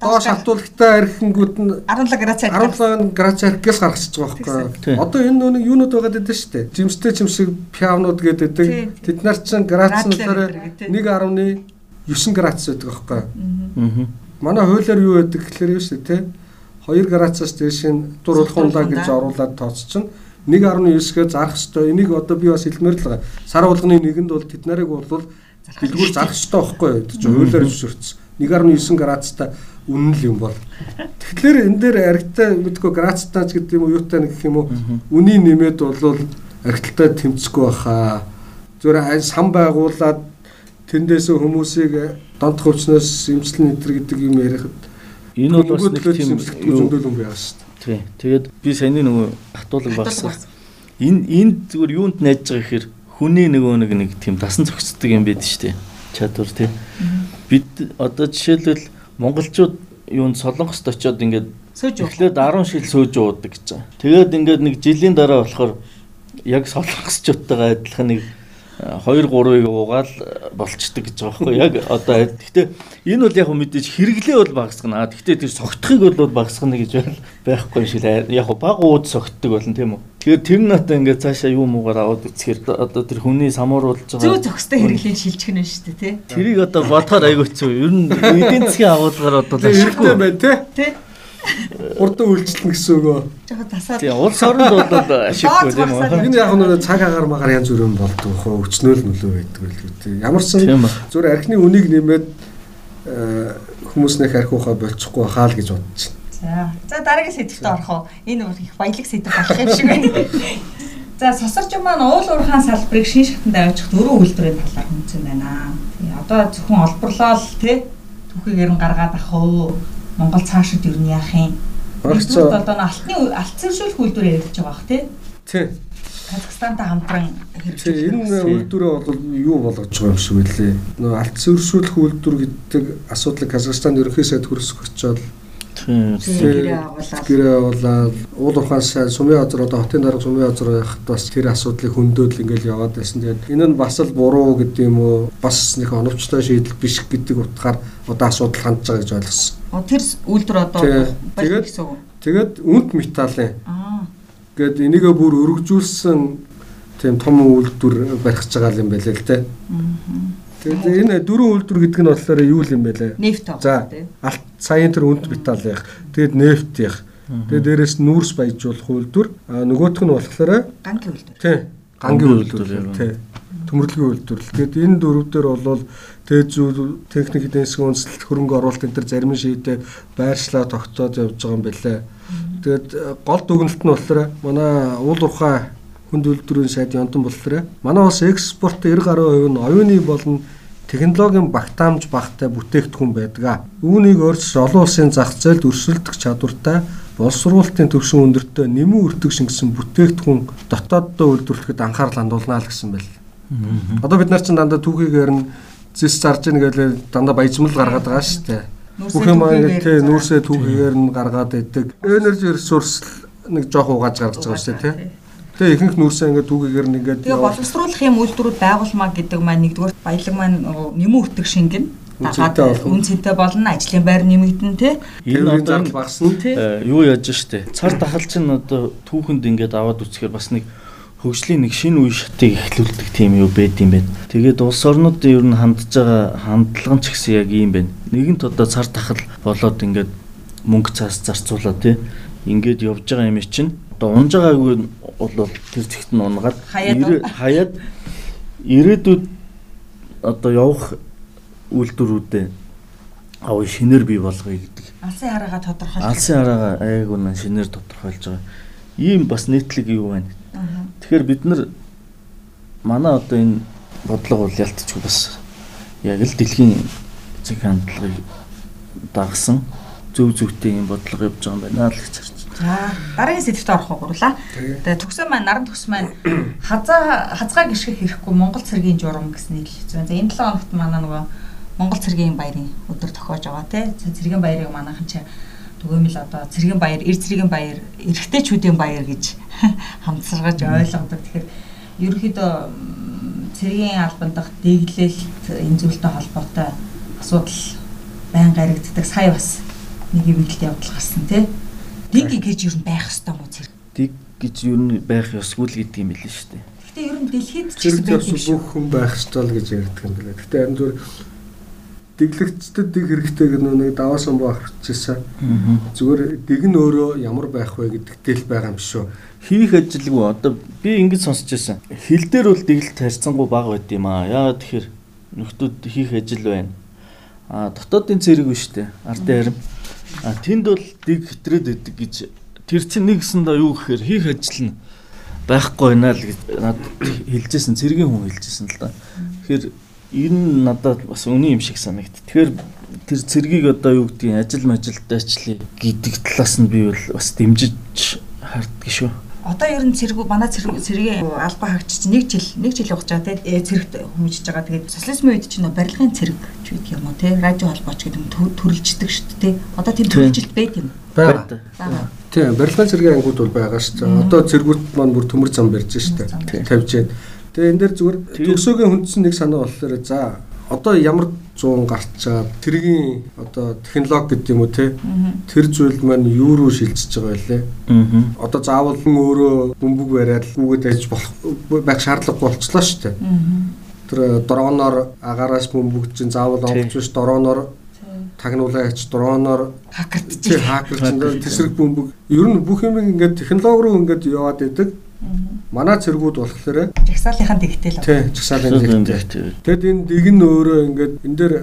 Speaker 3: доош хатуулагтай архингууд нь
Speaker 1: 17 градусаар
Speaker 3: 17 градусаар гээс гаргачихж байгаа байхгүй. Одоо энэ нэг юунууд байгаад байдаг шүү дээ. Жимстэй чимшиг пиавнууд гэдэг. Тэд нар чинь градус нь болохоор 1.9 градус байдаг байхгүй. Аа. Манай хуулиар юу байдаг гэхээр юу шүү дээ, тэ 2 градусаас дээш нь дурлах хундаа гэж оруулаад тооцчихно 1.9-гээ зарах ёстой. Энийг одоо би бас хэлмээр л байгаа. Сар болгоны нэгэнд бол тэд нарыг бол дэлгүүр зарах ёстой байхгүй юу? гэж хуулиар зөвшөөрсөн. 1.9 градустай үнэн л юм бол. Тэгэхээр энэ дээр аригтай мэдгүй градустай ч гэдэг юм уу юутай нэг гэх юм уу үнийг нэмээд бол аригталтай тэмцэхгүй баха. Зүгээр сан байгуулад тэндээс хүмүүсийг донтох өвчнөөс эмчилнэ өдр гэдэг юм ярихад
Speaker 2: энэ бол бас нэг тийм
Speaker 3: зөндөл юм байгаа шүү дээ.
Speaker 2: Тий. Тэгээд би саяны нөгөө хатуулаг багсаа. Энэ энэ зүгээр юунд найж байгаа гэхээр хүний нөгөө нэг нэг тийм тасан зохицдог юм байд штэ. Чадвар тий. Бид одоо жишээлбэл монголчууд юунд солонгост очиод ингээд эхлээд 10 шил сөөж уудаг гэж байгаа. Тэгээд ингээд нэг жилийн дараа болохоор яг солонгосчуудтайгаа адилхан нэг 2 3-ыг уугаал болчдөг гэж байгаа байхгүй яг одоо гэхдээ энэ бол яг мэдээж хэрэглээ бол багасгана. Гэхдээ тэр согтхыг бол багасгана гэж байхгүй шиг яг баг ууд согтдог болно тийм үү. Тэгэхээр тэр нь одоо ингээд цаашаа юу муугаар аваад үцхээр одоо тэр хүний самууруулж
Speaker 1: байгаа. Зөв зөкстэй хэрэглээ шилжих нь шүү дээ тий.
Speaker 2: Тэрийг одоо бодохоор хэцүү. Ер нь эдийн засгийн агуулгаар одоо
Speaker 3: ашиггүй байна тий. Тий Урдан үйлчлэн гэсэн үгөө.
Speaker 1: Жохо тасаад.
Speaker 2: Тийм улс оронд бол ашиггүй тийм үү.
Speaker 3: Энэ яг нэг цаг агаар магаар янз бүрийн болдог хөө өчнөөл нөлөө байдаг л үү. Ямарсан зүгээр архины үнийг нэмээд э, хүмүүс нэх архиухаа болчихгүй хаа л гэж бодож байна.
Speaker 1: За. За дараагийн сэдвт орох уу. Энэ их баялаг сэдв болох юм шиг байна. За сосорч маань уул уурхаан салбарыг шин шатанд авчих дөрөв үйлдвэрийн талаар хүнцэн байна. Тэгээ одоо зөвхөн олборлоо л тий түүхийгээр нь гаргаад ах уу Монгол цаашид юу яах юм? Нэгдүгээр одоо алтны алтсан шүүл үйлдвэр яригдж байгаа бах тий.
Speaker 3: Тий.
Speaker 1: Казахстантай хамтран
Speaker 3: хэрэгжиж байна. Энэ үйлдвэрээ бол юу болгож байгаа юм шиг үлээ. Нөө алтсан өршүүлэх үйлдвэр гэдэг асуудлыг Казахстан ерөнхий сайд очоод
Speaker 1: гэрээ агуулаад
Speaker 3: гэрээ агуулаад уул ухаан сайн сумын газар одоо хотын дарга сумын газар байхад бас тэр асуудлыг хөндөөл ингээл яваад байсан. Тэгээд энэ нь бас л буруу гэдэг юм уу? Бас нэг оновчтой шийдэл биш гэдэг утгаар одоо асуудал хандж байгаа гэж ойлгосон.
Speaker 1: Тэр үйлдвэр одоо
Speaker 3: тэгээд тэгээд үнэт металлын. Аа. Гэт энийгээ бүр өргөжүүлсэн тийм том үйлдвэр барих гэж байгаа юм байлаа л те. Аа. Тэгээд энэ дөрвөн үйлдвэр гэдэг нь болохоор юу юм бэ лээ?
Speaker 1: Нефт аа.
Speaker 3: За. Алт саяын тэр үнд металл яг. Тэгээд нефт яг. Тэгээд дээрэс нүүрс баяжуулах үйлдвэр. А нөгөөх нь болохоор
Speaker 1: гангийн үйлдвэр.
Speaker 3: Тий. Гангийн үйлдвэр. Тий. Төмөрлөгийн үйлдвэр. Тэгээд энэ дөрөв дээр бол тээзүү техник эдийн засгийн үндэслэлт хөрөнгө оруулалт энэ төр зарим шийдэ байршлаа тогтоод явж байгаа юм байна. Тэгээд гол дүгнэлт нь болохоор манай уул урхаа хүнд үйлдвэрийн сайдын онтон болохоор манай улс экспорт 90 гаруй хувь нь оюуны болон технологийн багтаамж багтай бүтээгдэхүүн байдаг. Үүнийг өөрчилж олон улсын зах зээлд өрсөлдөх чадвартай боловсруулалтын төвшин өндөртөө нэмэн өртөг шингэсэн бүтээгдэхүүн дотооддоо үйлдвэрлэхэд анхаарал хандуулнаа л гэсэн байл. Одоо бид нар чинь дандаа түүхийгээр нь зис зарж ийн гэвэл дандаа баяжмал гаргаад байгаа шүү дээ. Бүх юм ингэ тий нүүрсээ түүхийгээр нь гаргаад идэг. Energy resource нэг жоох угааж гаргаж байгаа шүү дээ тий. Тэгээ ихэнх нүүрсээ ингээд түүгээр нь ингээд
Speaker 1: Тэгээ боловсруулах юм үйлдвэрүүд байгуулмаа гэдэг маань нэгдүгээр баялаг маань нэмэн үртэг шингэн дагаад үн цэнтэй болно ажлын байр нэмэгдэн тий
Speaker 3: энэ зардал багасна
Speaker 2: тий э, юу яаж штэ цар тахал чинь одоо түүхэнд ингээд аваад үсгээр бас нэг хөгжлийн нэг шинэ үе шатыг эхлүүлдэг тийм юу байд юм байна. Тэгээд улс орнууд ер нь хандж байгаа хандлага нь ч гэсэн яг ийм байна. Нэгэнт одоо цар тахал болоод ингээд мөнгө цаас зарцуулаад тий ингээд явж байгаа юм чинь одоо унж байгаагүй бол тэр зэгт нь унгаад хаяад ирээдүйд одоо явах үйлдвэрүүдэд аваа шинээр бий болгоё гэдэг.
Speaker 1: Алсын хараагаа тодорхойлж.
Speaker 2: Алсын хараагаа айгуу нэ шинээр тодорхойлж байгаа. Ийм бас нийтлэг юу байна. Тэгэхээр бид нар манай одоо энэ бодлого бол ялтчгүй бас яг л дэлхийн зэг хандлагыг дагсан зөв зөвтэй юм бодлого явж байгаа юм байна л гэж
Speaker 1: За дараагийн сэдвт орох уу гурлаа. Тэгээ төгсөө маань наран төгс маань хазаа хазгаа гიშгэх хэрэггүй Монгол цэргийн журам л хэлж байна. За энэ 7 хоногт манай нөгөө Монгол цэргийн баярын өдөр тохиож байгаа тий. Цэргийн баярыг манайхан чи түгээмэл одоо цэргийн баяр, эр цэргийн баяр, эрэгтэйчүүдийн баяр гэж хамтсаргаж ойлгодог. Тэгэхээр ерөнхийдөө цэргийн албан дахь дэглэлт энэ зүйлтэй холбоотой асуудал байн гарагддаг. Сая бас нэг юм хэлт явдал гарсан тий Дэг гэж юу байх ёстой мó зэрэг.
Speaker 2: Дэг гэж юу байх ёсгүй л гэдэг юм билээ шүү дээ.
Speaker 1: Гэтэ ер нь дэлхийд ч гэсэн байх
Speaker 3: юм шүү. Бүх хүн байх ёстой л гэж ярьдаг юм билээ. Гэтэ харин зүгээр дэглэгчдэд дэг хэрэгтэй гэх нэг даваа самбуу авчихсан. Зүгээр дэг нь өөрөө ямар байх вэ гэдэгтэй л байгаа юм шүү.
Speaker 2: Хийх ажилгүй одоо би ингэж сонсч байсан. Хил дээр бол дэглэлт харьцангуй бага байд юм аа. Яагаад тэгэхээр нөхдүүд хийх ажил байна. А дотоодын цэрэг биш үү? Ардын харим. А тэнд бол дэг хэтрээд идэг гэж тэр чинь нэгсэндээ юу гэхээр хийх ажил нь байхгүй байна л гэж надад хэлжсэн цэргийн хүн хэлжсэн л да. Тэгэхээр энэ надад бас үний юм шиг санагд. Тэгэхээр тэр цэргийг одоо юу гэдгийг ажил мажилтайчлаа гэдэг талаас нь би бол бас дэмжиж харддаг шүү
Speaker 1: одоо ер нь цэрэг манай цэрэг цэрэгийн албаа хаагч чинь нэг жил нэг жил гэж байгаа те цэрэгт хүмүүжиж байгаа. Тэгээд социализмын үед чинь барилгын цэрэг ч гэдэг юм уу те радио холбооч гэдэг юм төрөлждөг шүү дээ. Одоо тийм төрөлжилт байт юм.
Speaker 3: Бага. Тийм барилгын цэргийн ангууд бол байгаа шүү дээ. Одоо цэргүүд маань бүр төмөр зам барьж шүү дээ. Тавьж байна. Тэгээ энэ дээр зүгээр төгсөөгийн хүндсэн нэг санаа болохоор за одоо ямар 100 гарч байгаа тэргийн одоо технологи гэдэг юм уу те тэр зүйл маань юу руу шилжиж байгаа байлээ. Одоо заавал өөрөө бөмбөг бариад гүгээд ажиж болох байх шаардлагагүй болчихлоо шүү дээ. Тэр дроноор агаараас бөмбөг чинь заавал онгоц биш дроноор тагнуулаач дроноор
Speaker 1: хакердж
Speaker 3: хакерч тэсрэг бөмбөг. Ер нь бүх юм ингээд технологи руу ингээд яваад идэг Манай цэргүүд болохоор
Speaker 1: жагсаалынхаа дэгтэй л.
Speaker 3: Тий, жагсаалын дэгтэй. Тэгэд энэ дэг нь өөрөө ингээд энэ дээр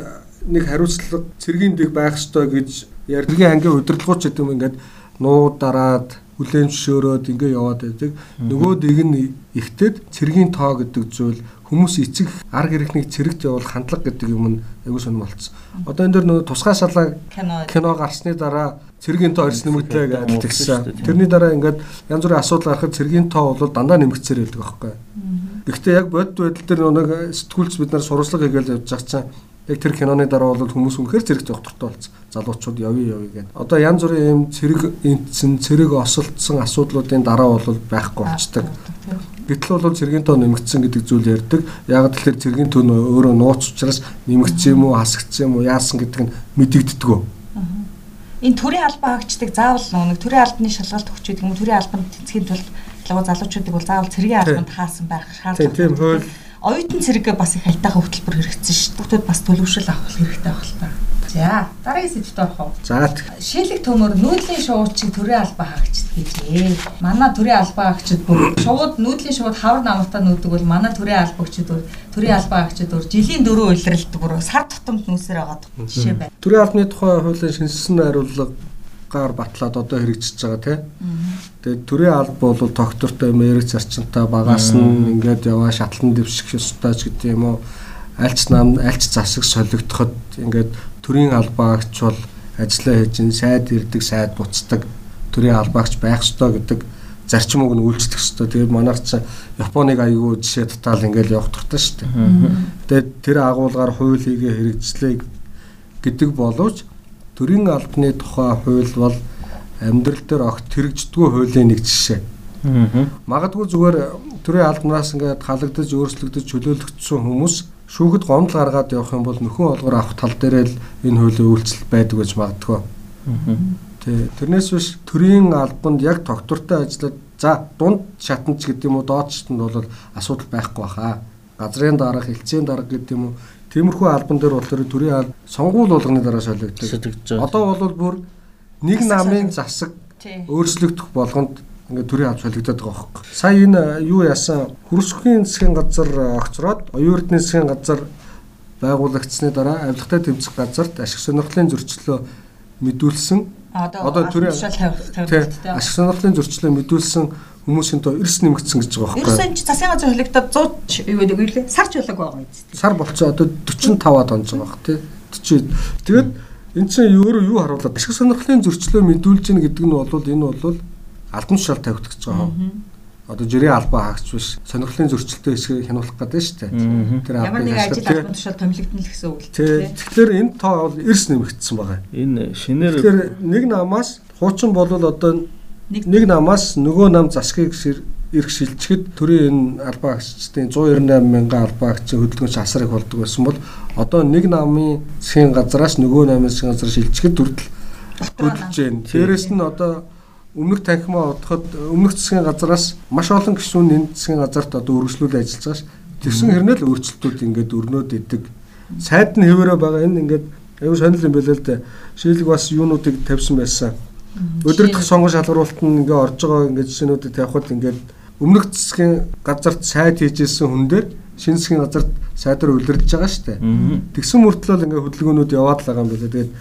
Speaker 3: нэг хариуцлага цэргийн дэг байх ёстой гэж ярдгийн ангийн удирдлагууч гэдэг юм ингээд нуу дараад хүлэн зөвшөөрөөд ингээ яваад байдаг. Нөгөө дэг нь ихтэд цэргийн тоо гэдэг зүйл хүмүүс эцэг арга хэрэгнийг цэрэгт явуул хандлага гэдэг юм нь аягүй сонирм болцсон. Одоо энэ дэр нөгөө тусгай шалаа кино гарсны дараа цэргийн тоо ирсэн нэмэгдлээ гэдэг тэгсэн. Тэрний дараа ингээд янз бүрийн асуудал гарахад цэргийн тоо бол дандаа нэмэгцээр байдаг байхгүй. Гэхдээ яг бодит байдал дээр нэг сэтгүүлч бид нар сурвалжлага хийгээл явж байгаа чинь яг тэр киноны дараа бол хүмүүс үнэхээр зэрэгт явах туртай болсон. Залуучууд явъя явъя гэдэг. Одоо янз бүрийн юм цэрэг энтсэн, цэрэг осолдсон асуудлуудын дараа бол байхгүй болчдаг. Гэтэл бол цэргийн тоо нэмэгдсэн гэдэг зүйл ярьдаг. Яг тэгэхээр цэргийн тоо өөрөө нууц учраас нэмэгдсэн юм уу, хасагдсан юм уу, яасан гэдэг нь мэдэгддэг.
Speaker 1: Энэ төрийн албан хаагчдаг заавал нэг төрийн албаны шалгалт өгч гэдэг юм төрийн албанд тэнцхийн тулд ялгуу залуучуудыг бол заавал цэргийн албанд хаасан байх шаардлага.
Speaker 3: Тийм хууль
Speaker 1: оюутан цэрэг бас их хальтайхан хөтөлбөр хэрэгцсэн шүү дээ. Бүгд бас төлөвшөл авах хэрэгтэй байх л та. За дараагийн сэдвт орох уу?
Speaker 3: За.
Speaker 1: Шилэг төмөр нүүдлийн шуучиг төрийн албаа хаагчд гэжээ. Манай төрийн албаа хаагчд бүр шууд нүүдлийн шууд хавар намартаа нүүдэг бол манай төрийн албаагчд бүр төрийн албаа хаагчд бүр жилийн дөрөв улиралд бүр сар тутамд нүүсээр байгаа жишээ байна.
Speaker 3: Төрийн албаны тухай хуулийн шинжилсэн хариулга гаар батлаад одоо хэрэгжиж байгаа тий. Тэгээд төрийн алба бол тогтвортой мэрэг зарчинтай багаас нь ингээд яваа шатлан дэвших ёстой ч гэдэг юм уу. Альч нам альч засаг солигдоход ингээд төрийн албаагч бол ажиллаа хийж ин сайд ирдэг сайд буцдаг төрийн албаагч байх ёстой гэдэг зарчим үг нь үйлчлэх ёстой. Тэгээд манайх ч Японыг аягүй жишээ татаал ингээл явах туртай шүү дээ. Тэгээд тэр агуулгаар хууль хийгээ хэрэгжлээ гэдэг боловч төрийн албаны тухай хууль бол амьдрал дээр огт хэрэгждэггүй хуулийн нэг жишээ. Магадгүй зүгээр төрийн албанаас ингээд халагдаж өөрчлөгдөж чөлөөлөгдсөн хүмүүс шүүхэд гомдол гаргаад явах юм бол нөхөн олгор авах тал дээр л энэ хуулийн үйлчлэл байдаг гэж магадгүй. Тэ тэрнээс биш төрийн албанд яг тогтвортой ажиллаад за дунд шатанч гэдэг юм уу доод шатанд бол асуудал байхгүй баха. Газрын дарга, хилцээний дарга гэдэг юм уу тиймэрхүү албан дээр болохоор төрийн алба сонгуул болгоны дараа солигддог. Одоо бол бүр нэг намын засаг өөрчлөгдөх болгонд ингээд төрийн авч солигдоод байгаа байхгүй. Сая энэ юу яасан хөрсөхийн засгийн газар огцроод оюун эрдэнэ засгийн газар байгуулагдсны дараа авилгатай тэмцэх газарт ашиг сонирхлын зөрчлөө мэдүүлсэн
Speaker 1: одоо төрийн
Speaker 3: ашиг сонирхлын зөрчлөө мэдүүлсэн хүмүүсийн тоо эрс нэмэгдсэн гэж байгаа
Speaker 1: байхгүй. Ерөөсөн чи засгийн газар холигдоод 100 юу гэдэг вэ? Сарч болоог байгаа юм.
Speaker 3: Сар болцоо одоо 45-аад онж байгаа бах тий. 40. Тэгээд эн чинь өөрөө юу харуулад ашиг сонирхлын зөрчлөө мэдүүлж гин гэдэг нь бол энэ бол албан тушаал тавигдах гэж байгаа юм. Одоо жирийн албаа хаагч биш сонирхлын зөрчилтэй хэсгийг хянуулах гэдэг нь шүү дээ.
Speaker 1: Тэр ямар нэг ажил албан тушаал томилогдно л гэсэн үг л
Speaker 3: тийм. Тэгэхээр энэ тоо бол эрс нэмэгдсэн байгаа.
Speaker 2: Энэ шинээр
Speaker 3: Тэгэхээр нэг намаас хуучин болвол одоо нэг намаас нөгөө нам засгийг ирэх шилжихэд төрийн энэ албаа агчдын 198 мянган албаа агчийн хөдөлгөөнч асар их болдог байсан бол одоо нэг намын засгийн газраас нөгөө намын засгийн газар шилжихэд дүрдэл хөдөлж байна. Дээрэс нь одоо өмнөх танхимаа удахад өмнөх засгийн газараас маш олон гишүүн энэ засгийн газарт одоо үргэлжлүүл ажиллаж байгаа ш. Тэрсэн хэрнээ л өөрчлөлтүүд ингээд өрнөд идэг. Сайд нь хэвээрээ байгаа энэ ингээд аюу сонирхол юм байлаа л да. Шилэг бас юунуудыг тавьсан байсан. Өдөртөх сонгон шалгаруулалт нь ингээд орж байгаа ингээд жишээнүүдэд тавихад ингээд өмнөх засгийн газарт сайд хийжсэн хүн дээр шинэ засгийн газарт сайдаар үлрэлж байгаа шүү дээ. Тэгсэн мөртлөө ингээд хөдөлгөөнүүд яваад л байгаа юм байна. Тэгээд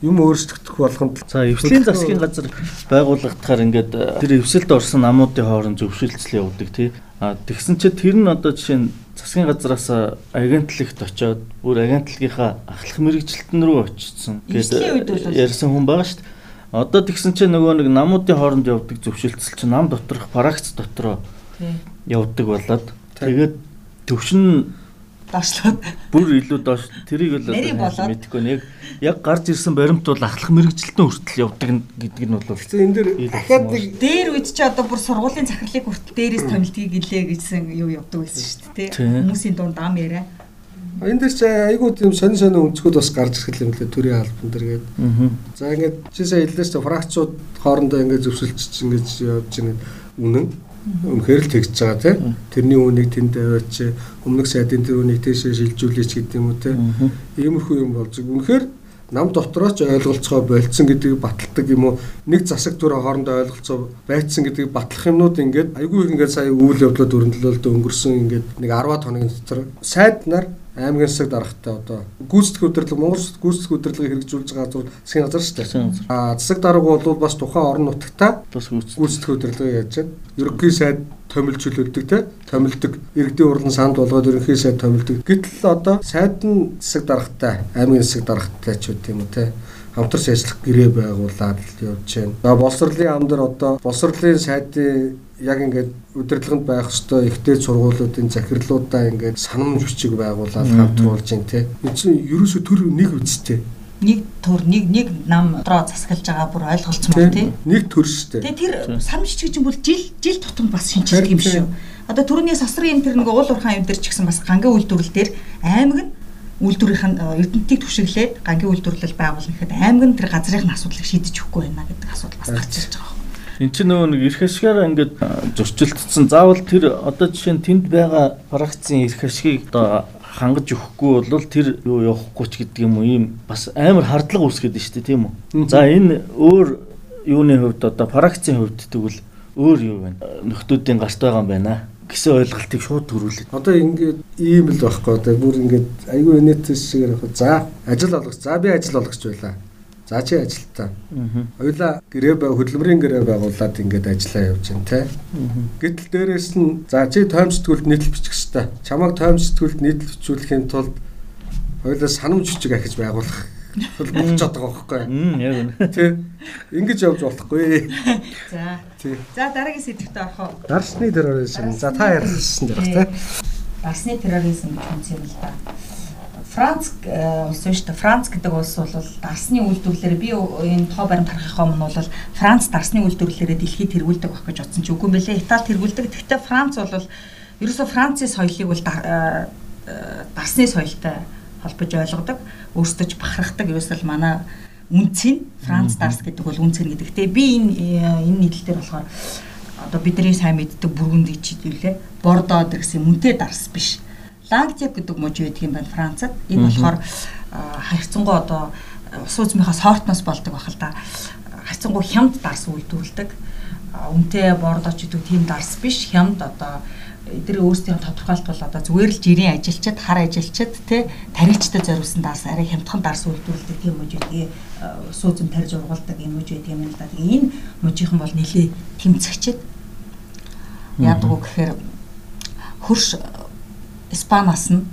Speaker 3: юм өөрчлөгдөх болгонд
Speaker 2: за эвслийн засгийн газар байгуулагдахаар ингээд э, тэр эвсэлд орсон намуудын хооронд зөвшөөрлөл явуулдаг тий. А тэгсэн чинь тэр нь одоо жишээ нь засгийн газараас агентлагт очиод бүр агентлагийнхаа ахлах мэрэгчлэлтэн рүү очсон
Speaker 1: гэдэг
Speaker 2: ярьсан хүн байгаа шүү дээ. Одоо тэгсэн чинь нөгөө нэг намуудын хооронд явдаг зөвшөлтсөл чинь нам доторх парагц дотроо явдаг болоод тэгээд төвшин
Speaker 1: доошлоод.
Speaker 2: Бүр илүү доош тэрийг л мэдэхгүй нэг яг гарч ирсэн баримт бол ахлах мэрэгжилтэн хүртэл явдаг гэдэг нь бол
Speaker 3: энэ дэр дахиад нэг
Speaker 1: дээр үед чи одоо бүр сургуулийн захирлыг хүртэл дээрээс томилдгийг гэлээ гэсэн юу явдаг байсан шүү дээ хүмүүсийн дунд ам яриа.
Speaker 3: Энэ дээр чи айгүй тийм сонин сонин өнцгүүд бас гарч ирэх юм лээ төрийн албан дээр гээд. За ингээд чи сая хэллээс чи фракцууд хоорондоо ингээд зөвсөлч ингээд явж байгаа үнэн. Үнэхээр л тэгж байгаа тийм. Тэрний үнийг тэнд аваач өмнөх сайдын тэр үнийг тийшээ шилжүүлээч гэдэг юм уу тийм. Иймэрхүү юм болж үнэхээр нам дотроо ч ойлголцоо болцсон гэдгийг баталдаг юм уу? Нэг засаг түр хоорондоо ойлголцоо байцсан гэдгийг батлах юмнууд ингээд айгүй ингээд сая үйл явдлууд өрнөлөөлд өнгөрсөн ингээд нэг 10 хоногийн дотор сайд нар аймгийн засаг даргатай одоо гүйцэтгэх удирдлага Монгол гүйцэтгэх удирдлагыг хэрэгжүүлж байгаа зүйл засгийн газар шүү дээ. Аа засаг дарга бол бас тухайн орон нутагта гүйцэтгэх удирдлагыг яаж байна. Ерөнхий сайд томилж хөлөлдөг те томилдог иргэдийн урлан санд болгоод ерөнхий сайд томилдог. Гэтэл одоо сайд нь засаг даргатай аймгийн засаг даргатай ч үт юм уу те хамтарч ажиллах гэрээ байгуулад явж байна. Боловсролын ам дээр одоо боловсролын сайдын яг ингээд удирдлаганд байх ёстой ихтэй сургуулиудын захирлуудаа ингээд санамж хүчиг байгуулад хамтруулж байна те. Энэ чинь ерөөсө төр нэг үстэй
Speaker 1: нэг төр нэг нэг нам дотроо засаглаж байгаа бүр ойлголцсон баг тий.
Speaker 3: Нэг төр шүү
Speaker 1: дээ. Тэр санамж гэж юм бол жил жил тутамд бас шинжилдэг юм шүү. Одоо түрүүний сасрын энэ тэр нэг уул уурхаан юм дээр ч гэсэн бас гангийн үйлдвэрлэл дээр аймаг нь үйлдвэрийнх нь эрдэнтийг түшиглээд гангийн үйлдвэрлэл байгуулна гэхэд аймаг нь тэр газрын асуудлыг шийдэж өгөхгүй байна гэдэг асуудал бас гарч ирж байгаа.
Speaker 2: Энд чинь нөгөө нэг эрх ашигаараа ингээд зөрчилдсөн. Заавал тэр одоо жишээ нь тэнд байгаа фракцийн эрх ашигыг одоо хангаж өгөхгүй бол тэр юу явахгүй ч гэдэг юм уу ийм бас амар хардлага үүсгээд байна шүү дээ тийм үү. За энэ өөр юуны хувьд одоо фракцийн хувьд тэгвэл өөр юу вэ? Нөхдүүдийн гарт байгаа юм байна гэсэн ойлголтыг шууд төрүүлээд.
Speaker 3: Одоо ингээд ийм л байхгүй одоо бүр ингээд айгүй инээдс шигээр яг за ажил олгоч. За би ажил олгоч байлаа. За чи ажилтаа. Хоёлаа гэрээ бай хөдөлмөрийн гэрээ байгуулад ингээд ажиллаа явж байна те. Гэтэл дээрэс нь за чи тойм сэтгүүлд нийтлэл бичих хэвээр. Чамайг тойм сэтгүүлд нийтлэл бичүүлэхийн тулд хоёлаа санамж бичиг ахиж байгуулах бол болчиход байгаа байхгүй.
Speaker 2: Яг үнэ.
Speaker 3: Тий. Ингэж явж болохгүй.
Speaker 1: За. Тий. За дараагийн сэдвтэ орох уу?
Speaker 3: Дарсны терроризм. За та ярьсан дээр баг тий.
Speaker 1: Дарсны терроризм гэх юм л да. Франц э, улс шүү дээ. Франц гэдэг улс бол дарсны үйлдвэрлэлээр би энэ тоо баримт харахын өмнө бол Франц дарсны үйлдвэрлэлээр дэлхийд тэргүүлдэг байх гэж бодсон чи үгүй мөлий Итали тэргүүлдэг. Гэхдээ Франц бол ерөөсө Францын соёлыг бол э, э, дарсны соёлтой холбож ойлгодог өөрсдөө ч бахархдаг ерөөсөл манай үнцэн Франц дарс гэдэг бол үнцэн гэдэг. Тэгээ би энэ энэ нийтлэлээр болохоор одоо бидний сайн мэддэг бүргэнди чиглэлээ бордо гэсэн мөнтэй дарс биш. Лангтеп гэдэг мууж байдаг юм байна Францад. Энэ болохоор хайрцангуй одоо ус үзмийнхаа сортноос болдог байх л да. Хайрцангуй хямд дарс үйлдвэрлэдэг. Үнтэй бордо ч гэдэг тийм дарс биш. Хямд одоо эдгээр өөрсдийн тодорхойлт бол одоо зүгээр л жирийн ажилчид, хар ажилчид те тарихчтай зориулсан даас арай хямдхан дарс үйлдвэрлэдэг тийм мужи гэдгийг сүүзэн тарж ургуулдаг юм мужи гэдэг юм л да. Энэ мужийнхан бол нэлээ тэмцэгчд яадаг уу гэхээр хөрш Испаниас нь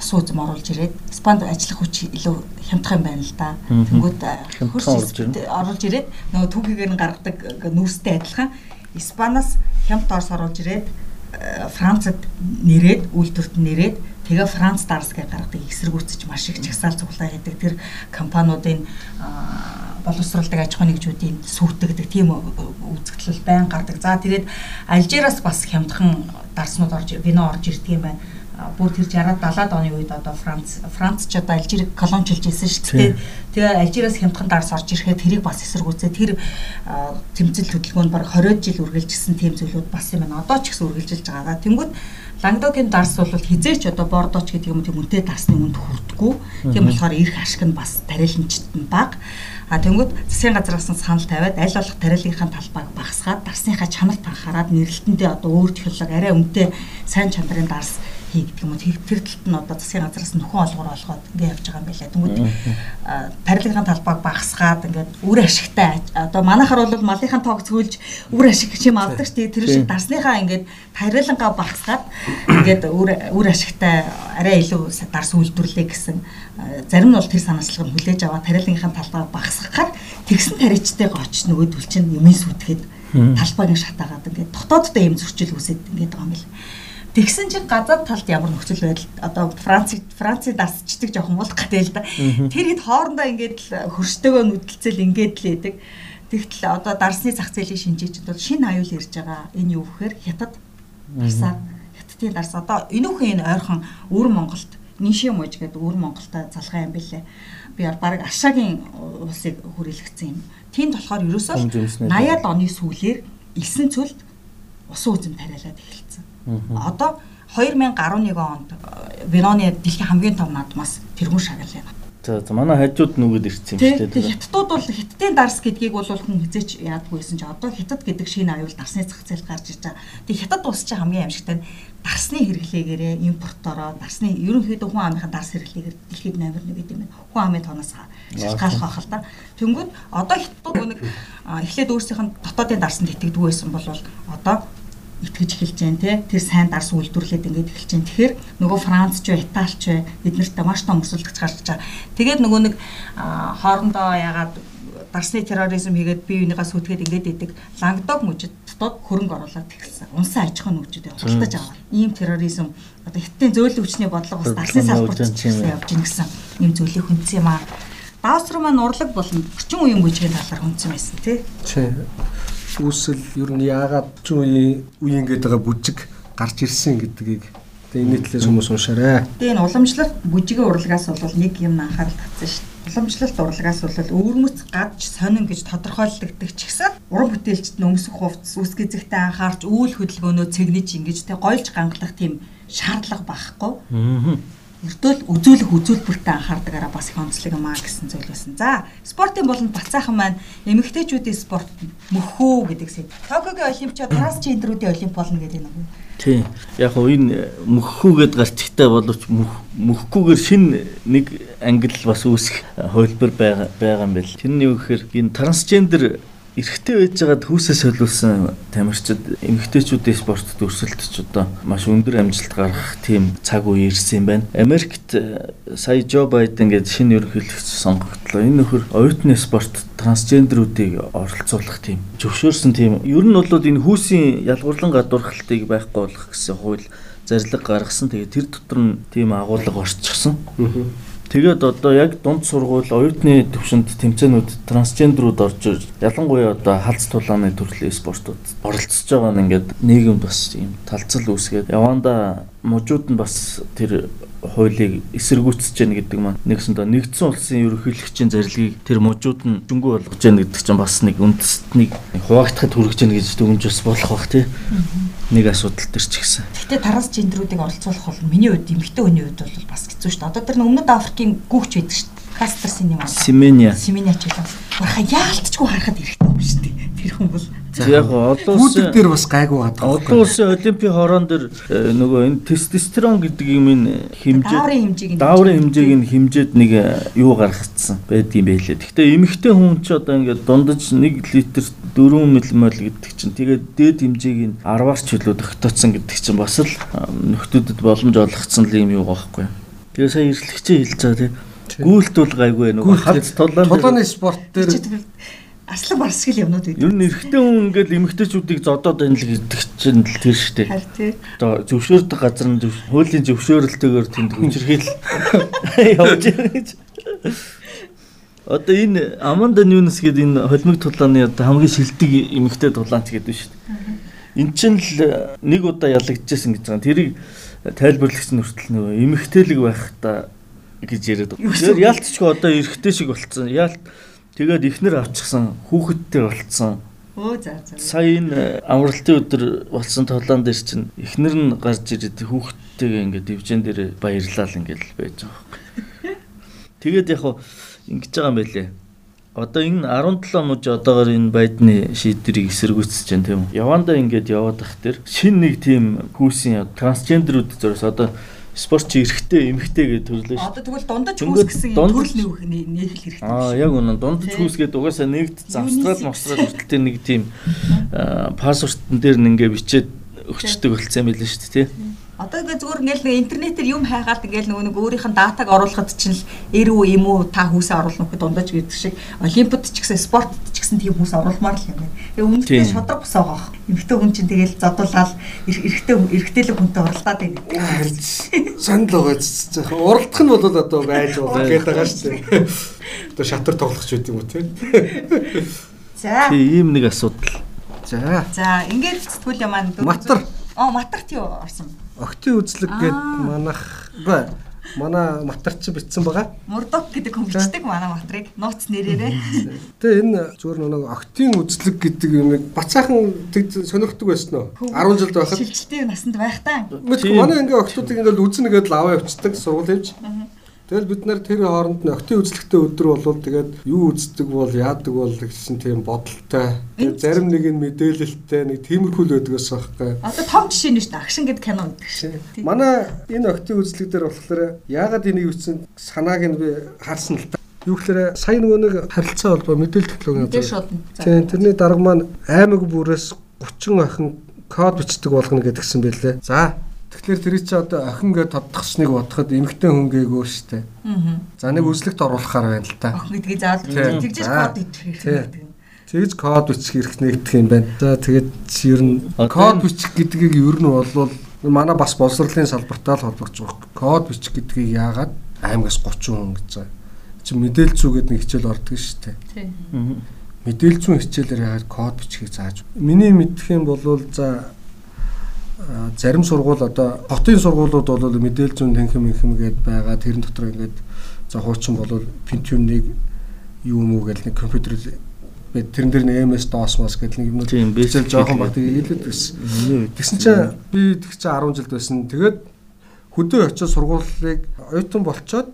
Speaker 1: сүүзэм оруулж ирээд Испанд ажиллах хүч илүү хямдхан байна л да. Тэнгүүд хөрш оруулж ирээд нөгөө түүхийгээр нь гаргадаг нүүрстэй адилхан Испаниас хямд орс оруулж ирээд Францад нэрээд үйлдвэрт нэрээд тэгээ Франц дарс гэж гаргадаг эсэргүүцэж маш их чагсаал цуглаа хийдэг тэр компаниудын боловсролдог аж ахуйн нэгжүүдийн сүртэгдэг тийм үзэгдэл байн гардаг. За тэгээд Алжираас бас хямдхан дарснууд орж вино орж ирдэг юм байна бүр тэр 60-аад 70-аад оны үед одоо Франц Франц ч одоо Алжирыг колоничлж ирсэн шүү дээ. Тэгээ Алжираас хямдхан дарс орж ирэхэд тэрийг бас эсэргүүцээ тэр тэмцэл хөдөлгөөнд баг 20 жил үргэлжилсэн тийм зүйлүүд бас юм байна. Одоо ч гэсэн үргэлжилж байгаа. Тэнгүүд Лангдогийн дарс бол хизээч одоо бордоч гэдэг юм тийм үнэтэй дарсны үнд хүрдэггүй. Тийм болохоор эрх ашиг нь бас тариаланчт нь бага. А тэнгууд засгийн газраас нь санал тавиад аль болох тариалгынхаа талбайг багасгаад дарсныхаа чанарт анхаарад нэрлэлтэндээ одоо өөр технологи арай үнэтэй сайн чанарын дарс хий гэдэг юм уу тэр талд нь одоо засгийн газраас нөхөн олгор олгоод ингэ явж байгаа юм байна. Тэнгүүд тарилгын талбайг багасгаад ингээд үр ашигтай одоо манайхаар бол малынхаа тоог цөөлж үр ашиг чим авдаг дээ. Тэр шиг дарсныхаа ингээд тарилгангаа багасгаад ингээд үр үр ашигтай арай илүү дарс үйлдвэрлэе гэсэн зарим нь бол тэр санаачлага хүлээж аваа тарилгынхаа талбайг багасгахаар тэгсэн таричтайгаа очиж нөгөөдөл чинь юмын сүтгэхэд талбайг шатаагаад ингээд дотооддоо юм зөрчил үүсээд ингээд байгаа юм байна Тэгсэн чинь газар талд ямар нөхцөл байдал одоо Франц Францын дасчдаг жоохон болох гэдэг л да. Тэр хэд хоорондоо ингээд л хөрштөөгөө нүдэлцэл ингээд л идэг. Тэгтэл одоо дарсны зах зээлийн шинжээчд бол шинэ аюул ирж байгаа. Энэ юу гэхээр хятад дарсаа хятадын дарс одоо энүүхэн энэ ойрхон өвөр Монголд Ниши мууж гэдэг өвөр Монголтой залгаа юм бэлээ. Би баг Ашагийн улсыг хүрээлгцсэн юм. Тэнд болохоор ерөөсөө 80-аад оны сүүлээр 9 цөлд усан үзэм тариалаад эхэлсэн. Одоо 2011 онд Веноны дэлхийн хамгийн том наадмаас тэргүүн шагнал юм.
Speaker 2: За за манай хажууд нүгэд ирсэн юм шүү
Speaker 1: дээ. Хятадууд бол хятадын дарс гэдгийг бол хүн хизээч яадгүйсэн чи одоо хятад гэдэг шинэ аюул дарсны зах зээл гарч иж байгаа. Тэг хятад улс чи хамгийн амжигтай дарсны хэрэглээгээрээ импортороо дарсны ерөнхийдөө хүн амынхаа дарс хэрэглээгээр дэлхийд номер 1 гэдэг юм. Хүн амын тоноос шалтгаалах байх л да. Тэнгүүд одоо хятадууд нэг эхлээд өөрсдийнх нь дотоодын дарсанд итгэдэг байсан бол одоо итгэж эхэлж जैन те тэр сайн дарс үйлдвэрлээд ингээд эхэлж जैन тэгэхээр нөгөө Франц ч Итали ч бид нартай маш том өрсөлдөгч гарч байгаа. Тэгээд нөгөө нэг хоорондоо ягаад дарсны терроризм хийгээд бие бинийгаа сүтгэхэд ингээд идэг лангдог мужид дотоод хөрөнгө оруулаад эхэлсэн. Унсан аж ахуйн нөхцөлд хуралдаж байгаа. Ийм терроризм одоо хиттийн зөөлөн хүчний бодлого бас дарсны салбарт явж гин гэсэн ийм зүйлийг хүндсэн юм аа. Даусруу маань урлаг болон орчин үеийн бүжгийн талаар хүндсэн байсан тий.
Speaker 3: Тий үүсэл ер нь яагаад ч үеийн үеийн гээд байгаа бүжиг гарч ирсэн гэдгийг тэгээ энэ талаас хүмүүс уншаарай.
Speaker 1: Тэгээ энэ уламжлалт бүжигийн урлагаас бол нэг юм анхаарал татсан шүү дээ. Уламжлалт урлагаас бол өвөрмөц гадж сонин гэж тодорхойлогддог ч гэсэн уран бүтээлчд нөмсөх хувцас үсгэзэгтэй анхаарч үйл хөдөлгөөнөө цэгнэж ингэж тэ гойлж гангалах тийм шаардлага байхгүй. Аа өртөөл үзүүлэх үзүүлбэртээ анхаардагараа бас их онцлог юм аа гэсэн зүйл байсан. За, спортын болонд бацаахан маань эмэгтэйчүүдийн спорт мөхөө гэдэг сэд. Токиогийн олимпиад трансгендерүүдийн олимп болно гэдэг нэг.
Speaker 2: Тийм. Яг уу энэ мөххүүгээд гарчигтай боловч мөххүүгээр шин нэг ангил бас үүсэх хөлбөр байгаа байгаа юм байл. Тэр нь юу гэхээр энэ трансгендер эрэгтэй байж байгаад хүүсээ солиулсан тамирчид эмэгтэйчүүдийн спортод өрсөлдөж одоо маш өндөр амжилт гаргах тийм цаг үе ирсэн юм байна. Америкт э, сая Жо Байден гэдэг шинэ ерөнхийлөгч сонгогдлоо. Энэ нөхөр оюутны спорт трансгендерүүдийг оролцуулах тийм зөвшөөрсөн тийм ер нь бол энэ хүүсийн ялгуурлан гадуурхалтыг байхгүй болгох гэсэн хууль зарлиг гаргасан. Тэгээ тэр дотор нь тийм агуулга орчихсон. Тэгээд одоо яг дунд сургууль оюутны төвшөнд тэмцээнүүд трансгендерүүд орж ирж ялангуяа одоо халз тулааны төрлийн спортууд оролцож байгаа нь ингээд нийгэмд бас ийм талцал үүсгээд яванда мужууд нь бас тэр хуулийг эсэргүүцэж гэнэ гэдэг маань нэгсэндээ нэгдсэн улсын ерөнхийлөгчийн зарилгийг тэр мужууд нь дүнгүй болгож гэнэ гэдэг чинь бас нэг үндэстнийг хуваагдахад хүрэж гэнэ гэж дүгнж бас болох бах тий нэг асуудал төр ч гэсэн.
Speaker 1: Гэхдээ тараас гендрүүдийг оролцуулах бол миний хувьд эмэгтэй хүний хувьд бол бас хэцүү шүү дээ. Одоо тэр өмнөд Африкийн гүүгч байдаг шүү дээ. Кастерсын юм
Speaker 2: аа. Семеня.
Speaker 1: Семеня ч юм. Баха яалтчгүй харахад хэрэгтэй юм шүү дээ. Тэр хүн бол
Speaker 2: яг олон улсын
Speaker 3: дээр бас гайгүй гадаг.
Speaker 2: Олон улсын олимпийн хороон дээр э, нөгөө энэ тестостерон гэдэг юм ин хэмжээ
Speaker 1: дааврын хэмжээг нь
Speaker 2: дааврын хэмжээг нь хэмжээд нэг э, юу гаргацсан байдгийм байлээ. Гэхдээ эмэгтэй хүн ч одоо ингээд дундаж 1 литр 4 ммл гэдэг чинь тэгээд дээд хэмжээг нь 10-аар ч хөлөө тогтооцсон гэдэг чинь бас л нөхдүүдэд боломж олгоцсон л юм юу байхгүй. Тэгээ сая эрхлэгчээ хэлж байгаа тийм гүйлтүүл гайгүй нөгөө халц толон
Speaker 3: толооны спорт дээр
Speaker 1: арслан барсгал юмнууд
Speaker 2: байдаг. Ер нь эрэгтэй хүн ингээл эмэгтэйчүүдийг зодоод байна л гэдэг чинь л тэр шүү дээ.
Speaker 1: Харин тий.
Speaker 2: Одоо зөвшөөрдөг газар нь хуулийн зөвшөөрөлтөөр тэнд хүчирхийл явж байгаа гэж. Одоо энэ Аманда Ньюнес гэдэг энэ холимог тулааны одоо хамгийн шилдэг эмэгтэй тулаанч гэдэг шүү дээ. Эн чинь л нэг удаа ялагдчихсан гэж байгаа. Тэрийг тайлбарлагч нь хүртэл нөгөө эмэгтэйлэг байх та гэж яриад. Тэр яалтчгүй одоо эрэгтэй шиг болцсон. Яалт Тэгээд ихнэр авчихсан хүүхэдтэй болцсон.
Speaker 1: Өө за за.
Speaker 2: Сая энэ амралтын өдөр болсон толон дээр чинь ихнэр нь гарч ирээд хүүхэдтэйгээ ингээд дивжин дээр баярлал ингээд байж байгаа байхгүй. Тэгээд яг хуу ингэж байгаа юм байлээ. Одоо энэ 17 мужи одоогор энэ байдны шийдвэрийг эсэргүүцэж байна тийм үү? Явандаа ингээд яваад тах тэр шин нэг тийм хүүсийн трансгендерүүд зөрөөс одоо спортч эрэгтэй эмэгтэй гэж төрлөө шүү.
Speaker 1: Одоо тэгвэл дундаж хүүс гэсэн төрөл нээх хэрэгтэй.
Speaker 2: Аа яг үнэн дундаж хүүс гэдэг угаасаа нэгд завстрал мострал хүртэл нэг тийм пассвортын дээр нэгээ бичээд өгчдөг болцсон юм билээ шүү дээ тий.
Speaker 1: Одоо ингээ зүгээр ингээл нэг интернетээр юм хайгаад ингээл нөгөө нэг өөрийнх нь датаг оруулахад чинь л эрүү юм уу та хүүсээ оруулах нөхөд дундаж гэдэг шиг олимпиад ч гэсэн спортод ч гэсэн тийм хүмүүс оруулмаар л юм байна. Тэгээ өмнөдөө шудраг бус байгаа. Эмэгтэй хүн чинь тэгэл зодуулаад эрэгтэй эрэгтэйлэг хүнтэй уралдаад байна.
Speaker 3: Санд л байгаа ч уралдах нь бол одоо байж болох гэдэг байгаа шүү дээ. Одоо шатар тоглох ч байт юм уу те.
Speaker 1: За.
Speaker 2: Тийм нэг асуудал.
Speaker 3: За.
Speaker 1: За, ингээд сэтгүүл маань
Speaker 3: Матар.
Speaker 1: Оо, матарт юу орсон?
Speaker 3: Октын үзлэг гээд манах бай. Манай матар чи битсэн байгаа.
Speaker 1: Мурдок гэдэг хүн бичдэг манай матрыг нууц нэрээрээ.
Speaker 3: Тэгээ энэ зүгээр нэг октын үзлэг гэдэг юм бацаахан сонирхдаг байсан уу? 10 жилд байхад
Speaker 1: шилжилтийн насанд байх та.
Speaker 3: мэдгүй манай ингээ октуудыг ингээл үзнэ гэдээ л аваа явцдаг сургууль явж. Тэгэл бид нар тэр хооронд нь октын үзлэгтэй өдөр болвол тэгээд юу үздэг бол яадаг бол гэсэн тийм бодолтой. Тэгээд зарим нэг нь мэдээлэлтэй нэг тиймэрхүү л байдгаас байхгүй.
Speaker 1: Одоо том жишээ нь шүү дээ. Агшин гэдэг кино үүдэг шээ.
Speaker 3: Манай энэ октын үзлэг дээр болохоор яагаад энийг үүссэн санааг нь би харсан л та. Юу гэхээр сая нөгөө нэг харилцаа холбоо мэдээлэл
Speaker 1: шууд.
Speaker 3: Тийм тэрний дарга маань аймаг бүрээс 30 охин код бичдэг болгоно гэдгсэн байлээ. За тэгэхээр тэр чи одоо охин гэж тодтогсныг бодоход эмэгтэй хүн гээгөө штэ.
Speaker 1: Аа.
Speaker 3: За нэг үзлэгт оруулахаар байна л та.
Speaker 1: Охин гэдгийг заавал
Speaker 3: За.
Speaker 1: код
Speaker 3: Тийм.
Speaker 1: хэрэгтэй.
Speaker 3: Тэгж код бичих хэрэг нэгдэх юм байна. За тэгээд ер нь код бичих гэдгийг ер нь болвол манай бас боловсролын салбартаа л холбогдож байгаа. Код бичих гэдгийг яагаад аймагаас 30 хүн гэж байгаа. Чи мэдээлэл зүүгээд нэг хичээл ордог шүү дээ.
Speaker 1: Тийм.
Speaker 3: Мэдээлэл зүүн хичээлээр яагаад код бичихийг зааж. Миний мэдэх юм бол за зарим сургууль одоо хотын сургуулиуд бол мэдээлэл зүүн тэнхэм инхэм гээд байгаа. Тэрэн дотор ингээд за хуучин бол Pentium 1 юу юм уу гэл нэг компьютер бид тэрэн дээр нэг MS DOS мос гэдэг нэг юмнууд
Speaker 2: Тийм,
Speaker 3: бичэл
Speaker 2: basic
Speaker 3: жоохон баг байсан.
Speaker 2: Миний үед
Speaker 3: Тэгсэн чинь би тэг чи 10 жилд байсан. Тэгээд хөдөө очиж сургуулийг оюутан болчоод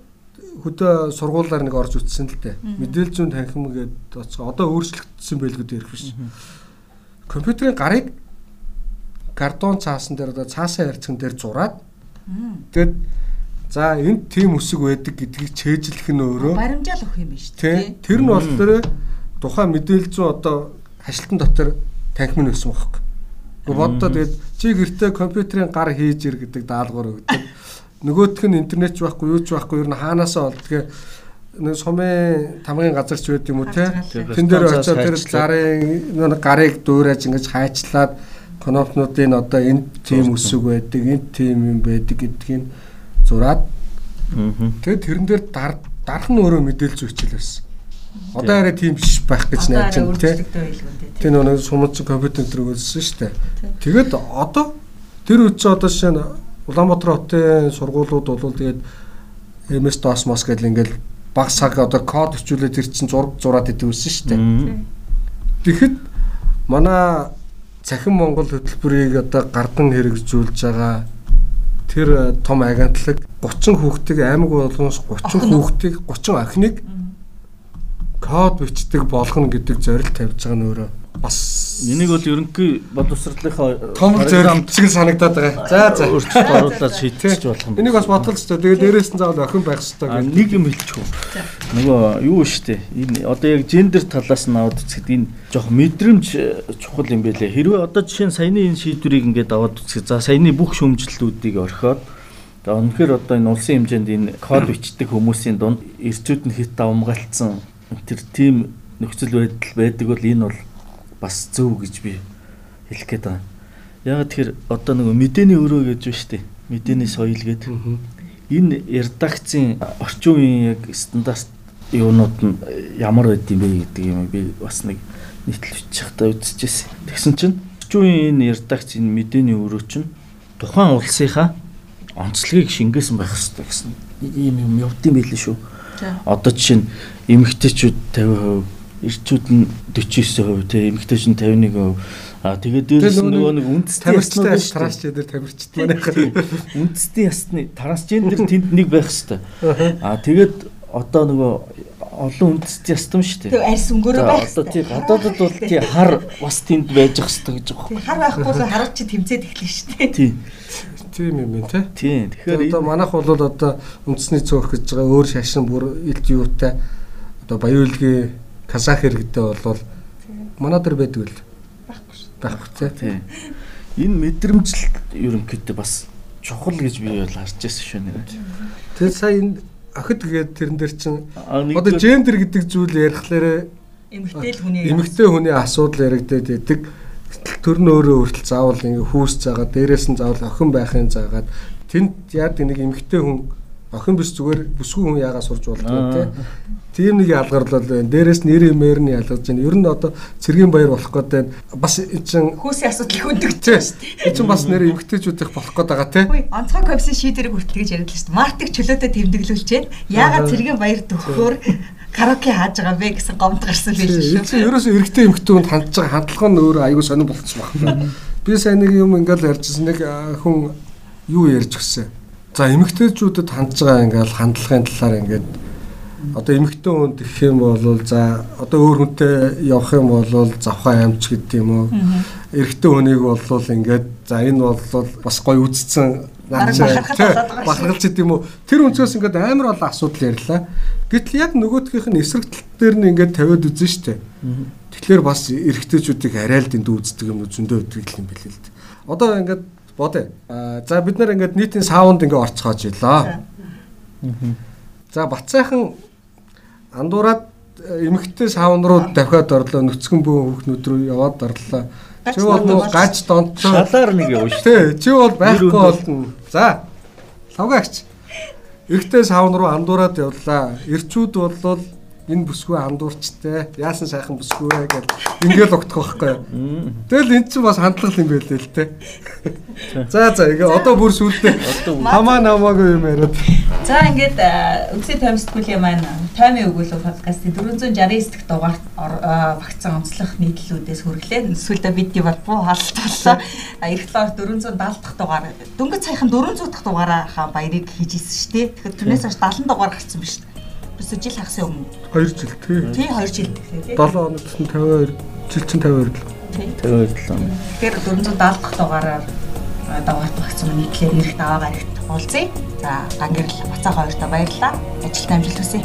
Speaker 3: хөдөө сургуулаар нэг орж үтсэн л дээ. Мэдээлэл зүүн танхим гээд оцгоо одоо өөрчлөгдсөн байлгүй дээрх биш. Компьютерийн гарыг картон цаасан дээр одоо цаасан харьцан дээр зураад тэгээд за энд тийм үсэг байдаг гэдгийг чэйжлэх нь өөрөө
Speaker 1: Баримжаал өгөх юм байна шүү дээ.
Speaker 3: тэр нь болохоор тухайн мэдээлэл зүүн одоо хашлтан дотор танхим нь өссөн байхгүй. Боддоо тэгээд чи гэртээ компьютерийн гар хийж ир гэдэг даалгавар өгдөг. Нөгөөх нь интернет ч байхгүй юу ч байхгүй ер нь хаанаасаа олдгийг нэг сумын тамгын газар ч байд юм уу те тэн дээр очиод тэр гарын нэг гарыг дуурайж ингэж хайчлаад конопнуудын одоо энд тийм үсэг байдаг энд тийм юм байдаг гэдгийг зураад тэгээд тэрэн дээр дар дарах нь өөрөө мэдээлж өгчл байсан. Одоо арай тийм биш байх гэж найдаж байна
Speaker 1: дээ.
Speaker 3: Тэр нэг сумц компьютер үзсэн шүү дээ. Тэгээд одоо тэр үе чи одоо жишээ нь Улаанбаатар хотын сургуулиуд бол тэгээд MS DOS мос гэдэг ингээл баг цаг одоо код өчүүлээд тэр чин зураг зураад идэв үсэн шүү дээ. Тэгэхэд манай цахим Монгол хөтөлбөрийг одоо гардан хэрэгжүүлж байгаа тэр э, том агентлаг 30 хүүхдийг аймаг болгоноос 30
Speaker 1: Охин уу?
Speaker 3: хүүхдийг 30 охиныг код бичдэг болгоно гэдэг зорилт тавьж байгаа нь өөрөө бас
Speaker 2: Энийг бол ерөнхий боловсролынхаа
Speaker 3: том зорилт шиг санагдаад байгаа. За за.
Speaker 2: өөрчлөлт оруулаад шийдчих болох юм.
Speaker 3: Энийг бас бодвол ч тэгээ дээрээс нь заавал охин байх хэрэгтэй гэдэг.
Speaker 2: нэг юм хэлчихв. Нөгөө юу штэ. Энэ одоо яг гендер талаас нь аваад үзэхэд энэ жоох мэдрэмж э, чухал юм байлээ. Хэрвээ одоо жишээ нь саяны энэ шийдвэрийг ингээд аваад үзэхэд за саяны бүх шүүмжлэлтүүдийг орхиод за үнэхээр одоо энэ улсын хэмжээнд энэ код бичдэг хүмүүсийн дунд эрчүүд нь хит давмгалтсан тэр тийм нөхцөл байдал байдаг бол энэ бол бас зөв гэж би хэлэх гээд байгаа. Яг тэр одоо нөгөө мэдээний өрөө гэж байна штэ. Мэдээний соёл гэдэг энэ редакцийн орчин үеийн яг стандарт юунууд нь ямар байд юм бэ гэдэг юм би бас нэг нийтлж чахтаа үзчихсэн. Тэгсэн чинь орчин үеийн энэ редакцийн мэдээний өрөө чинь тухайн улсынхаа онцлогийг шингээсэн байх хэрэгтэй гэсэн ийм юм явд юм байл шүү. Одоо жишээ нь эмэгтэйчүүд 50%, эрчүүд нь 49%, тэ эмэгтэйч нь 51%. Аа тэгээд дээрээс нөгөө нэг үндэсний
Speaker 3: Тамирчтай
Speaker 2: яснууд шүү дээ.
Speaker 3: тараас дээр тамирчт манайх.
Speaker 2: үндэсний ясны трансгендер тэнд нэг байх хэвээр. Аа тэгээд одоо нөгөө олон үндэсний ястам шүү
Speaker 1: Тэг
Speaker 2: дээ.
Speaker 1: арьс өнгөөрөө байх.
Speaker 2: одоо тий гадаадд бол тий хар бас тэнд байж ах хэвээр гэж
Speaker 1: Тэг хар байхгүй л хараад чи тэмцээд эхлэх шүү дээ.
Speaker 2: Тий.
Speaker 3: Тийм юм байна те.
Speaker 2: Тий. Тэгэхээр
Speaker 3: Одоо манайх бол одоо үндэсний цөөх гэж байгаа өөр шашин бүр илт юутай одоо баяуулгийн казах иргэдээ бол манай дээр байдаг л
Speaker 1: Байхгүй шүү.
Speaker 3: байхгүй те.
Speaker 2: тий. Энэ мэдрэмжл ерөнхийдөө бас чухал гэж би бол харж байсан шүү нэр.
Speaker 3: Тэгээд сая энэ охид гээд тэрэн дээр чинь одоо гендер гэдэг зүйл ярихлаарэ
Speaker 1: Эмэгтэй хүний
Speaker 3: эмэгтэй хүний асуудал яригдээд идэг. Тэр нь өөрөө хүртэл заавал ингээ хүүс цаагаад дээрээс нь заавал охин байхын заагаад тэнд яад нэг эмэгтэй хүн охин биш зүгээр бүсгүй хүн яагаад сурж болдгоо те. Тийм нэг ялгарлал байна. Дээрээс нэр имээр нь ялгаж байна. Ер нь одоо цэргийн баяр болох гээд байна. Бас чин
Speaker 1: хүүсийн асуудлыг өндөгч
Speaker 3: шүү дээ. Чин бас нэр эмгтээчүүдих болох гээд байгаа те.
Speaker 1: Үгүй онцгой ковсын шийдвэрийг хүртэл гэж яриад л шүү дээ. Мартыг чөлөөтэй тэмдэглүүлж байна. Яагаад цэргийн баяр төгөхөөр караоке хааж байгаа бэ гэсэн гомд гарсан биш
Speaker 3: шүү. Чи ерөөсөө эрэгтэй эмгтээнд хандж байгаа хандлага нь өөрөө аюу сонир болчихсон байна. Би сайн нэг юм ингээл ярьжсэн нэг хүн юу ярьж гисэн За эмэгтэйчүүдэд хандж байгаа ингээл хандлагын талаар ингээд одоо эмэгтэй хүн гэх юм бол за одоо өөр хүнтэй явах юм бол завхаа амч гэдэг юм уу. Эрэгтэй хүнийг бол ингээд за энэ бол бас гоё үдцсэн бахархалж гэдэг юм уу. Тэр өнцгөөс ингээд амар олон асуудал ярьлаа. Гэтэл яг нөгөөдгийнх нь эсрэг тал дээр нь ингээд тавиад үзэн штэ. Тэгэхээр бас эрэгтэйчүүдийг арай л дэнд үздэг юм зөндөө өгдөг юм билээ л дээ. Одоо ингээд бодё. За бид нар ингээд нийтийн саунд ингээ орцгоож илаа. За Батцайхан андуураад э, эмэгтэй саунд руу давхиад орлоо нүцгэн бөө хүүхнүүд рүү яваад орлоо. Чи бол нөө гаж донцоо.
Speaker 2: Шалаар нэг явж шүү.
Speaker 3: Тий, чи бол байхгүй болно. За. Лавгаач. Эрэгтэй саунд руу андуураад явлаа. Ирчүүд болвол энэ бүсгүй андуурчтай яасан сайхан бүсгүй вэ гэж ингээл огтох байхгүй. Тэгэл эн чинь бас хандлага юм байлээ л те. За за ингээ одоо бүр сүултээ хамаа намаагүй юм яриад.
Speaker 1: За ингээд үгсээ таймсдгүүлийн маань таймын өгүүлбэр подкастын 469 дахь дугаарт багцсан онцлог нийтлүүдээс хүргэлээ. Эсвэл видео бол буу хаалт боллоо. Ирэх лоор 470 дахь дугаар дөнгөж саяхан 400 дахь дугаараа хаа баярыг хийж исэн шүү дээ. Тэгэхээр тэрнээс хойш 70 дугаар гарсан биз дээ. Бис жил хагасан өмнө.
Speaker 3: 2 жил тий.
Speaker 1: Тий 2 жил тий.
Speaker 3: 7 хоног гэсэн 52 жил чинь 52 л.
Speaker 1: Тий.
Speaker 2: 52 л.
Speaker 1: Тэгэхээр 470 дахь дугаараар даваарт багцсан нийтлэр ирэх даваагаар ихт уулзъя. За гангэрл бацаа хоёртоо баярлалаа. Ажилтаа амжилт хүсье.